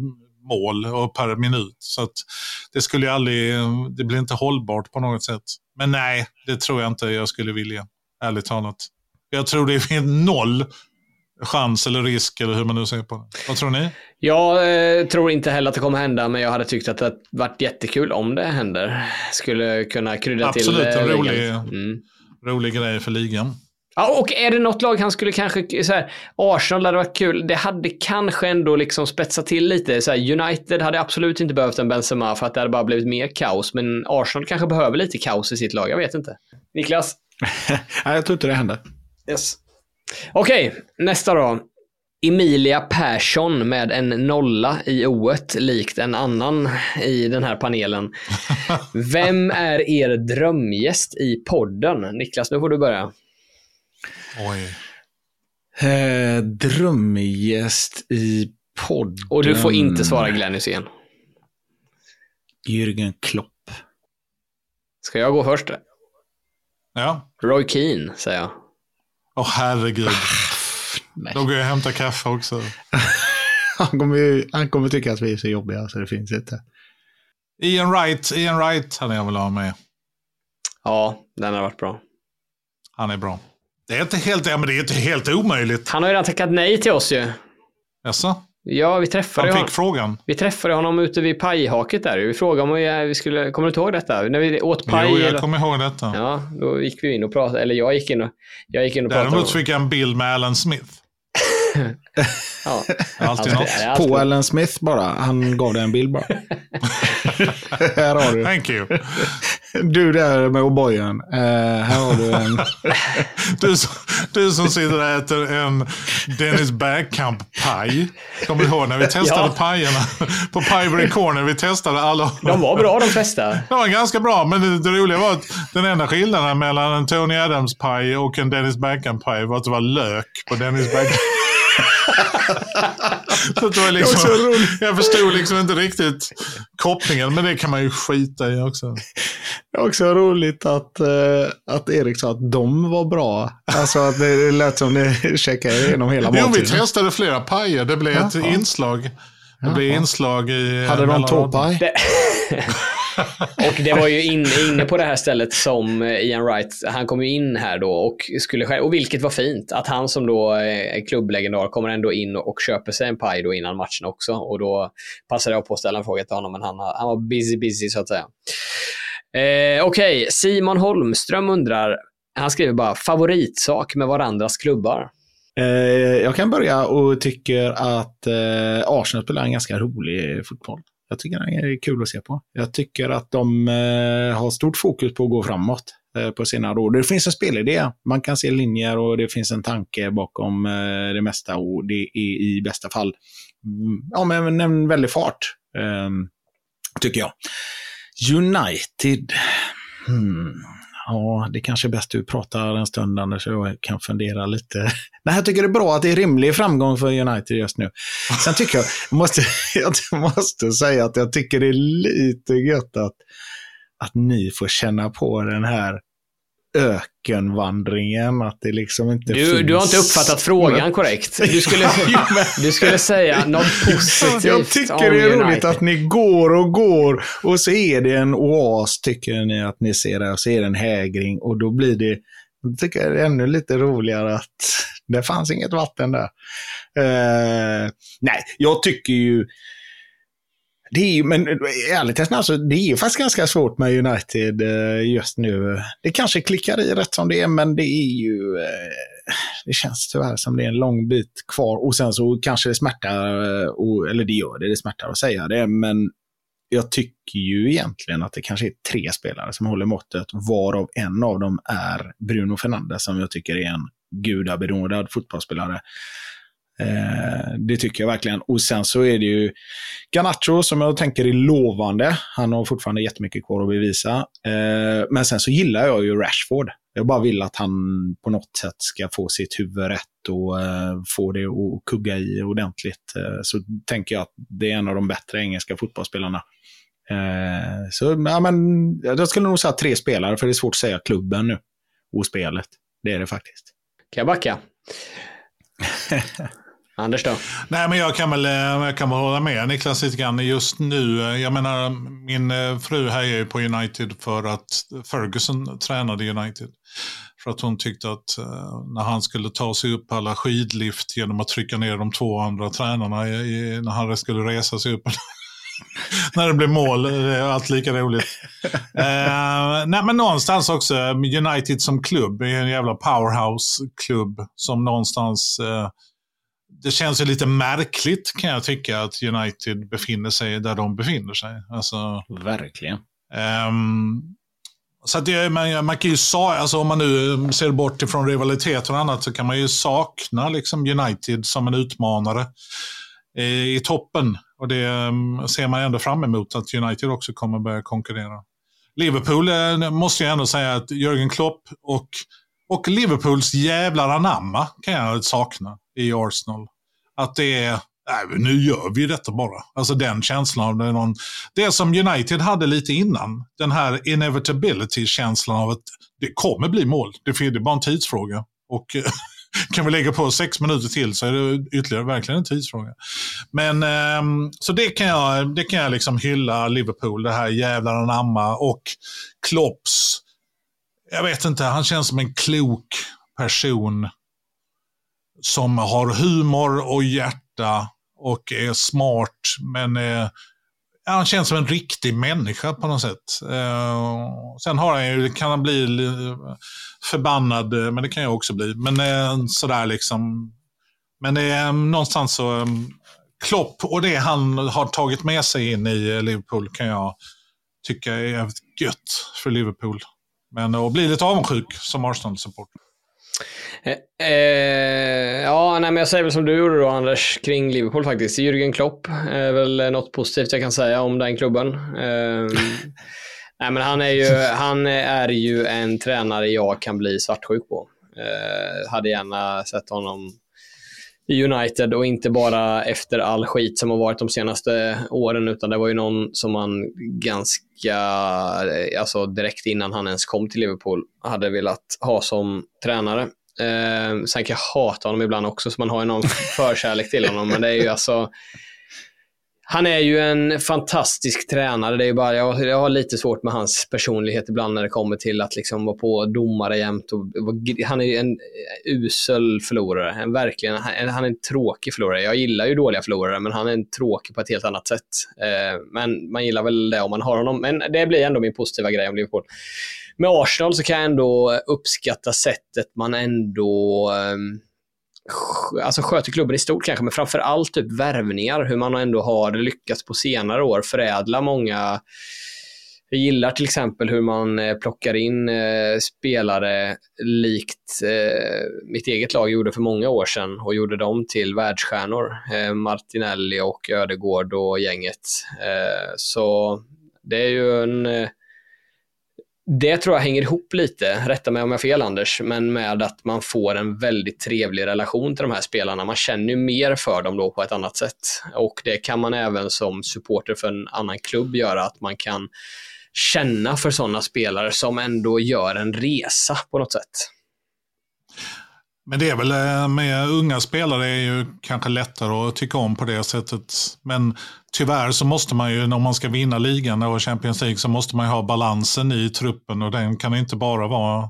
mål och per minut. Så att det skulle ju aldrig, eh, det blir inte hållbart på något sätt. Men nej, det tror jag inte jag skulle vilja, ärligt talat. Jag tror det är noll chans eller risk eller hur man nu ser på det. Vad tror ni? Jag eh, tror inte heller att det kommer hända, men jag hade tyckt att det varit jättekul om det händer. Skulle kunna krydda Absolut, till... eh, en ligan. rolig- Mm. Rolig grej för ligan. Ja, och är det något lag han skulle kanske, så här, Arsenal hade varit kul, det hade kanske ändå liksom spetsat till lite. Så här, United hade absolut inte behövt en Benzema för att det hade bara blivit mer kaos, men Arsenal kanske behöver lite kaos i sitt lag, jag vet inte. Niklas? Nej, jag tror inte det hände. Yes. Okej, nästa då. Emilia Persson med en nolla i o likt en annan i den här panelen. Vem är er drömgäst i podden? Niklas, nu får du börja. Oj. Eh, drömgäst i podden. Och du får inte svara Glenn Hysén. Jürgen Klopp. Ska jag gå först? Ja. Roy Keane, säger jag. Åh herregud. Nej. Då går jag och hämtar kaffe också. Han kommer, ju, han kommer tycka att vi är så jobbiga så det finns inte. Ian Wright, Ian Wright hade jag väl ha med. Ja, den har varit bra. Han är bra. Det är inte helt, ja, men det är inte helt omöjligt. Han har ju redan tackat nej till oss ju. Jaså? Ja, vi träffade, Han fick frågan. vi träffade honom ute vid pajhaket där. Vi frågade om vi, vi skulle, kommer du inte ihåg detta? När vi åt paj. Jo, eller- jag kommer ihåg detta. Ja, då gick vi in och pratade, eller jag gick in och, jag gick in och pratade. Däremot fick jag en bild med Alan Smith. Ja. Alltid något. alltid- På Alan Smith bara. Han gav dig en bild bara. Här har du. Thank you. Du där med O'boyen. Uh, här har du en... Du, som- du som sitter där och äter en Dennis Bergkamp-paj. Kommer du ihåg när vi testade Ja. pajerna på Pivory Corner? Vi testade alla. De var bra de flesta. De var ganska bra, men det, det roliga var att den enda skillnaden mellan en Tony Adams-paj och en Dennis Bergkamp-paj var att det var lök på Dennis Bergkamp. Så det var liksom, Det jag förstod liksom inte riktigt kopplingen, men det kan man ju skita i också. Det är också roligt att, eh, att Erik sa att de var bra. Alltså att det lät som ni checkade igenom hela Jo, vi måltiden. testade flera pajer. Det blev ett Jaha. inslag. Det blev inslag i... Hade de raderna. tåpaj? Och det var ju in, inne på det här stället som eh, Ian Wright, han kom ju in här då och skulle själv, och vilket var fint, att han som då är klubblegendar kommer ändå in och köper sig en paj då innan matchen också och då passade jag på att ställa en fråga till honom men han, han var busy busy så att säga. Eh, Okej, Simon Holmström undrar, han skriver bara favoritsak med varandras klubbar. Eh, jag kan börja och tycker att eh, Arsenal spelar en ganska rolig fotboll. Jag tycker den är kul att se på. Jag tycker att de eh, har stort fokus på att gå framåt eh, på senare år. Det finns en spelidé. Man kan se linjer och det finns en tanke bakom eh, det mesta och det är i bästa fall mm, ja, men en väldig fart, eh, tycker jag. United. Hmm. Ja, det kanske är bäst du pratar en stund Anders, så jag kan fundera lite. Nej, jag tycker det är bra att det är rimlig framgång för United just nu. Sen tycker jag, jag måste, jag måste säga att jag tycker det är lite gött att, att ni får känna på den här ökenvandringen, att det liksom inte Du, finns... du har inte uppfattat frågan korrekt. Du skulle, du skulle säga något positivt Jag tycker det är roligt att ni går och går och så är det en oas, tycker ni att ni ser det, och så är det en hägring och då blir det, jag tycker det är ännu lite roligare att det fanns inget vatten där. Eh, nej, jag tycker ju, det är ju, men ärligt talat, alltså, det är ju faktiskt ganska svårt med United eh, just nu. Det kanske klickar i rätt som det är, men det är ju, eh, det känns tyvärr som det är en lång bit kvar. Och sen så kanske det smärtar, eh, eller det gör det, det smärtar att säga det, men jag tycker ju egentligen att det kanske är tre spelare som håller måttet, varav en av dem är Bruno Fernandes som jag tycker är en gudabenådad fotbollsspelare. Eh, det tycker jag verkligen. Och sen så är det ju Garnacho som jag tänker är lovande. Han har fortfarande jättemycket kvar att bevisa. Eh, men sen så gillar jag ju Rashford. Jag bara vill att han på något sätt ska få sitt huvud rätt och eh, få det att kugga i ordentligt. Så tänker jag att det är en av de bättre engelska fotbollsspelarna. Så ja, men, jag skulle nog säga tre spelare, för det är svårt att säga klubben nu. Och spelet. Det är det faktiskt. Kan jag backa? Anders då? Nej, men jag kan väl, eh, jag kan väl hålla med Niklas lite grann just nu. Jag menar, min eh, fru hejar ju på United för att Ferguson tränade United. För att hon tyckte att eh, när han skulle ta sig upp alla skidlift genom att trycka ner de två andra tränarna i, när han skulle resa sig upp. när det blev mål, det är allt lika roligt. eh, nej, men någonstans också, United som klubb är en jävla powerhouse-klubb som någonstans eh, det känns ju lite märkligt kan jag tycka att United befinner sig där de befinner sig. Alltså, Verkligen. ehm, så att det, man, man kan ju sa, alltså om man nu ser bort ifrån rivaliteter och annat så kan man ju sakna liksom United som en utmanare i, i toppen. Och det ehm, ser man ändå fram emot att United också kommer börja konkurrera. Liverpool eh, måste jag ändå säga att Jürgen Klopp och, och Liverpools jävlar anamma kan jag sakna i Arsenal. Att det är, nej, nu gör vi detta bara. Alltså den känslan av det, är någon, det som United hade lite innan. Den här inevitability-känslan av att det kommer bli mål. Det är bara en tidsfråga. Och eh, kan vi lägga på sex minuter till så är det ytterligare verkligen en tidsfråga. Men ehm, så det kan jag, det kan jag liksom hylla Liverpool, det här jävlar anamma och Klopps. Jag vet inte, han känns som en klok person som har humor och hjärta och är smart, men eh, han känns som en riktig människa på något sätt. Eh, sen har han ju, kan han bli förbannad, eh, men det kan jag också bli. Men eh, sådär liksom. Men eh, någonstans så, eh, Klopp och det han har tagit med sig in i eh, Liverpool kan jag tycka är jävligt gött för Liverpool. Men att bli lite avundsjuk som Arsenal-supporter. Eh, eh, ja, nej, men jag säger väl som du gjorde då Anders, kring Liverpool faktiskt. Jürgen Klopp är väl något positivt jag kan säga om den klubben. Eh, nej, men han, är ju, han är ju en tränare jag kan bli svartsjuk på. Eh, hade gärna sett honom i United och inte bara efter all skit som har varit de senaste åren, utan det var ju någon som man ganska, alltså direkt innan han ens kom till Liverpool, hade velat ha som tränare. Eh, sen kan jag hata honom ibland också, så man har ju någon förkärlek till honom, men det är ju alltså han är ju en fantastisk tränare. Det är bara, jag, jag har lite svårt med hans personlighet ibland när det kommer till att liksom vara på domare jämt. Och, han är en usel förlorare. En, verkligen, han, han är en tråkig förlorare. Jag gillar ju dåliga förlorare, men han är en tråkig på ett helt annat sätt. Eh, men man gillar väl det om man har honom. Men det blir ändå min positiva grej om Liverpool. Med Arsenal så kan jag ändå uppskatta sättet man ändå eh, alltså sköter klubben i stort kanske, men framför allt typ värvningar, hur man ändå har lyckats på senare år förädla många jag gillar till exempel hur man eh, plockar in eh, spelare likt eh, mitt eget lag gjorde för många år sedan och gjorde dem till världsstjärnor. Eh, Martinelli och Ödegård och gänget. Eh, så det är ju en eh, det tror jag hänger ihop lite, rätta mig om jag har fel Anders, men med att man får en väldigt trevlig relation till de här spelarna. Man känner ju mer för dem då på ett annat sätt. Och det kan man även som supporter för en annan klubb göra, att man kan känna för sådana spelare som ändå gör en resa på något sätt. Men det är väl eh, med unga spelare är ju kanske lättare att tycka om på det sättet. Men tyvärr så måste man ju, om man ska vinna ligan och Champions League, så måste man ju ha balansen i truppen och den kan inte bara vara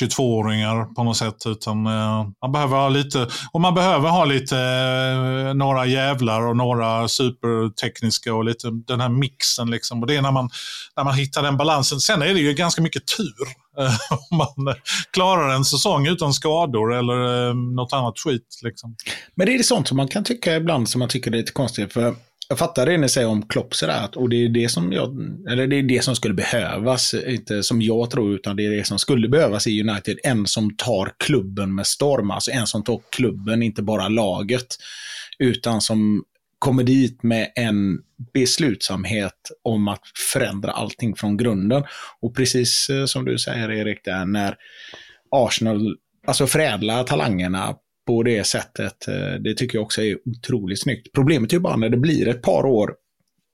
22-åringar på något sätt. Utan eh, man behöver ha lite, och man behöver ha lite, eh, några jävlar och några supertekniska och lite den här mixen. Liksom. Och det är när man, när man hittar den balansen. Sen är det ju ganska mycket tur. Om man eh, klarar en säsong utan skador eller eh, något annat skit. Liksom. Men det är sånt som man kan tycka ibland som man tycker är lite konstigt. För jag fattar det ni säger om Klopp sådär, och det är det som jag, eller det är det som skulle behövas, inte som jag tror, utan det är det som skulle behövas i United. En som tar klubben med storm, alltså en som tar klubben, inte bara laget, utan som kommer dit med en beslutsamhet om att förändra allting från grunden. Och precis eh, som du säger Erik, där, när Arsenal alltså förädlar talangerna på det sättet. Eh, det tycker jag också är otroligt snyggt. Problemet är ju bara när det blir ett par år,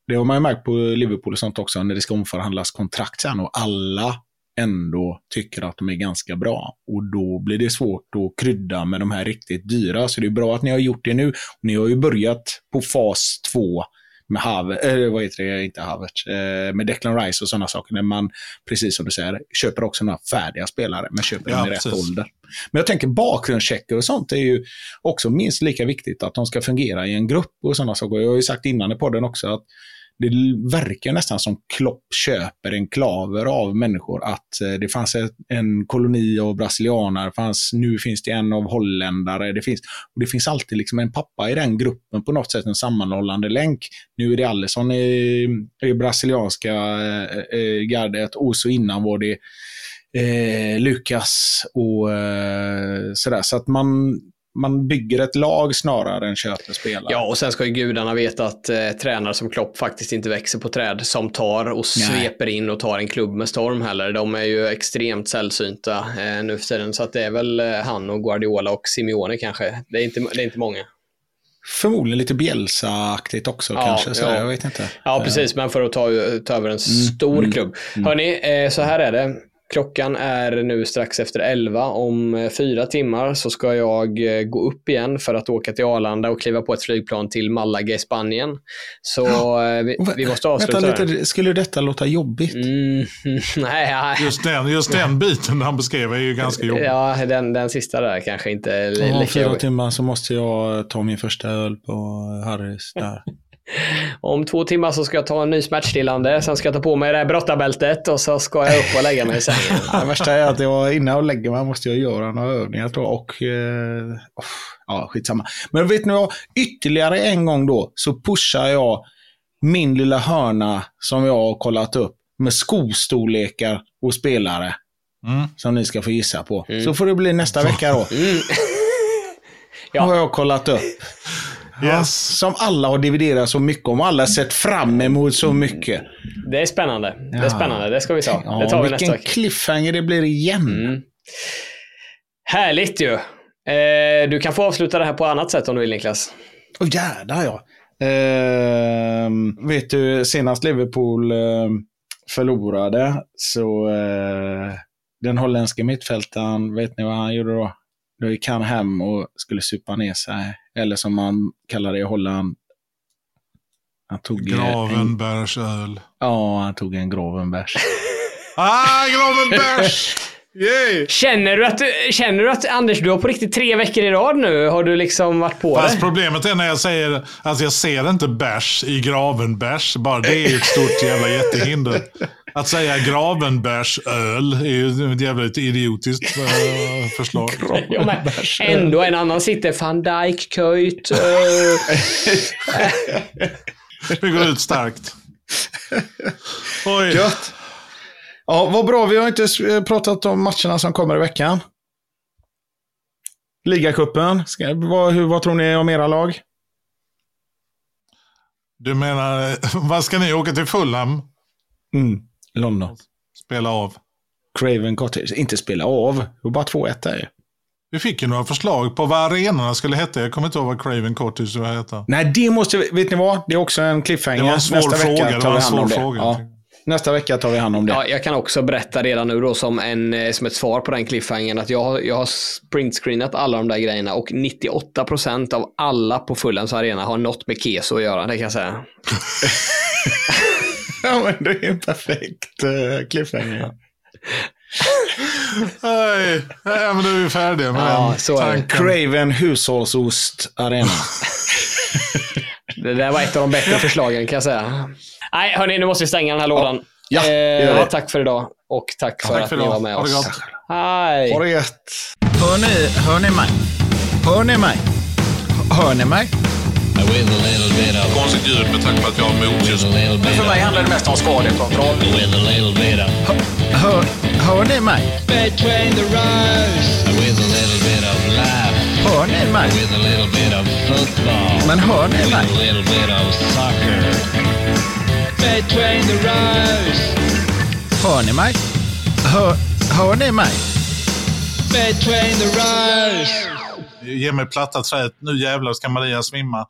det har man ju märkt på Liverpool och sånt också, när det ska omförhandlas kontrakt sen och alla ändå tycker att de är ganska bra. Och då blir det svårt att krydda med de här riktigt dyra. Så det är bra att ni har gjort det nu. Ni har ju börjat på fas två med Havertz, äh, vad heter det, inte Havertz, äh, med Declan Rice och sådana saker. När man, precis som du säger, köper också några färdiga spelare, men köper dem i rätt ålder. Men jag tänker bakgrundschecker och sånt är ju också minst lika viktigt, att de ska fungera i en grupp och sådana saker. Jag har ju sagt innan i podden också att det verkar nästan som Klopp köper enklaver av människor. Att eh, det fanns en koloni av brasilianare, fanns, nu finns det en av holländare. Det finns, och det finns alltid liksom en pappa i den gruppen på något sätt, en sammanhållande länk. Nu är det Alisson i, i brasilianska eh, eh gardet och så innan var det eh, Lukas och eh, sådär. Så att man, man bygger ett lag snarare än köper spelare. Ja, och sen ska ju gudarna veta att eh, tränare som Klopp faktiskt inte växer på träd som tar och sveper Nej. in och tar en klubb med storm heller. De är ju extremt sällsynta eh, nu för tiden, så att det är väl eh, han och Guardiola och Simeone kanske. Det är inte, det är inte många. Förmodligen lite Bielsa-aktigt också ja, kanske, så ja. jag vet inte. Ja, precis, men för att ta, ta över en mm, stor mm, klubb. Mm. Hörni, eh, så här är det. Klockan är nu strax efter 11. Om eh, fyra timmar så ska jag eh, gå upp igen för att åka till Arlanda och kliva på ett flygplan till Malaga i Spanien. Så ja. Eh, vi, vi, måste avsluta Vänta lite, Skulle detta låta jobbigt? Mm, nej, just, den, just den biten han beskrev är ju ganska jobbig. Ja, den, den sista där kanske inte är lika jobbig. Om fyra timmar så måste jag ta min första öl på Harrys där. Om två timmar så ska jag ta en ny smärtstillande, sen ska jag ta på mig det här brottarbältet och så ska jag upp och lägga mig sängen. det värsta är att jag, innan jag lägger mig måste jag göra några övningar tror jag. Och, eh, ja, skitsamma. Men vet ni vad? Ytterligare en gång då så pushar jag min lilla hörna som jag har kollat upp. med skostorlekar och spelare Mm. som ni ska få gissa på. Så får det bli nästa vecka då. Mm. Ja. Har jag kollat upp. Yes. Som alla har dividerat så mycket om. Alla har sett fram emot så mycket. Det är spännande. Det är spännande. Det ska vi ta. Ja, det tar vi nästa vilken vecka. cliffhanger det blir igen. Mm. Härligt ju. Eh, du kan få avsluta det här på annat sätt om du vill Niklas. Åh jädrar ja. Ehm, vet du, senast Liverpool ehm, förlorade så eh, den holländska mittfältaren, vet ni vad han gjorde då? Då gick han hem och skulle supa ner sig. Eller som man kallar det i Holland. Han tog, En, Gravenbergsöl. ja, han tog en Gravenbärs. Ah, Gravenbergs! Yay! Känner du, att, du- känner du att Anders, du har på riktigt tre veckor i rad nu? Har du liksom varit på Fast det? problemet är när jag säger, alltså jag ser inte bärs i Gravenbärs. Bara det är ju ett stort jävla jättehinder. Att säga Gravenbärsöl är ju ett jävligt idiotiskt eh, förslag. Ja, ändå en annan sitter van Dijk, Köjt. eh, Vi går ut starkt. Oj. Gött. Ja, vad bra. Vi har inte eh, pratat om matcherna som kommer i veckan. Ligacupen. Vad, hur, vad tror ni om era lag? Du menar, vad ska ni åka till Fulham? Mm. London. Spela av. Craven Cottage. Inte spela av. Det var bara 2-1 där. Vi fick ju några förslag på vad arenorna skulle heta. Jag kommer inte ihåg vad Craven Cottage skulle heta. Nej, det måste vi... Vet ni vad? Det är också en cliffhanger. Det var en svår Nästa fråga, vecka tar vi en hand om svår det. fråga. Ja. Nästa vecka tar vi hand om det. Ja, jag kan också berätta redan nu då som, en, eh, som ett svar på den cliffhangern att jag, har- jag har printscreenat alla de där grejerna och 98% av alla på Fulhams arena har något med keso att göra, det kan jag säga. Ja, men det är en perfekt uh, cliffhanger. Nej, ja, men då är vi färdiga med Ja, den så är det. tanken. Craven hushållsost arena. Det där var ett av de bättre förslagen kan jag säga. Nej, hörni, nu måste vi stänga den här lådan. Ja, eh, gör det. tack för idag och tack för tack att för ni var med Ha det oss. gott. Hej! Ha det gött. Hör ni, hör ni mig? Hör ni mig? Hör ni mig? With a little bit of, Konstigt ljud med tanke på att jag har mot just with a little bit För mig handlar det mest om skadekontroll. with a little bit of, Hör, hör ni mig? between the rows. With a little bit of laugh. Hör ni mig? With a little bit of football. Men hör ni With mig? a little bit of soccer. Between the rows. Hör ni mig? Hör, hör ni mig? Between the rows. Ge mig platta träet. Nu jävlar ska Maria svimma.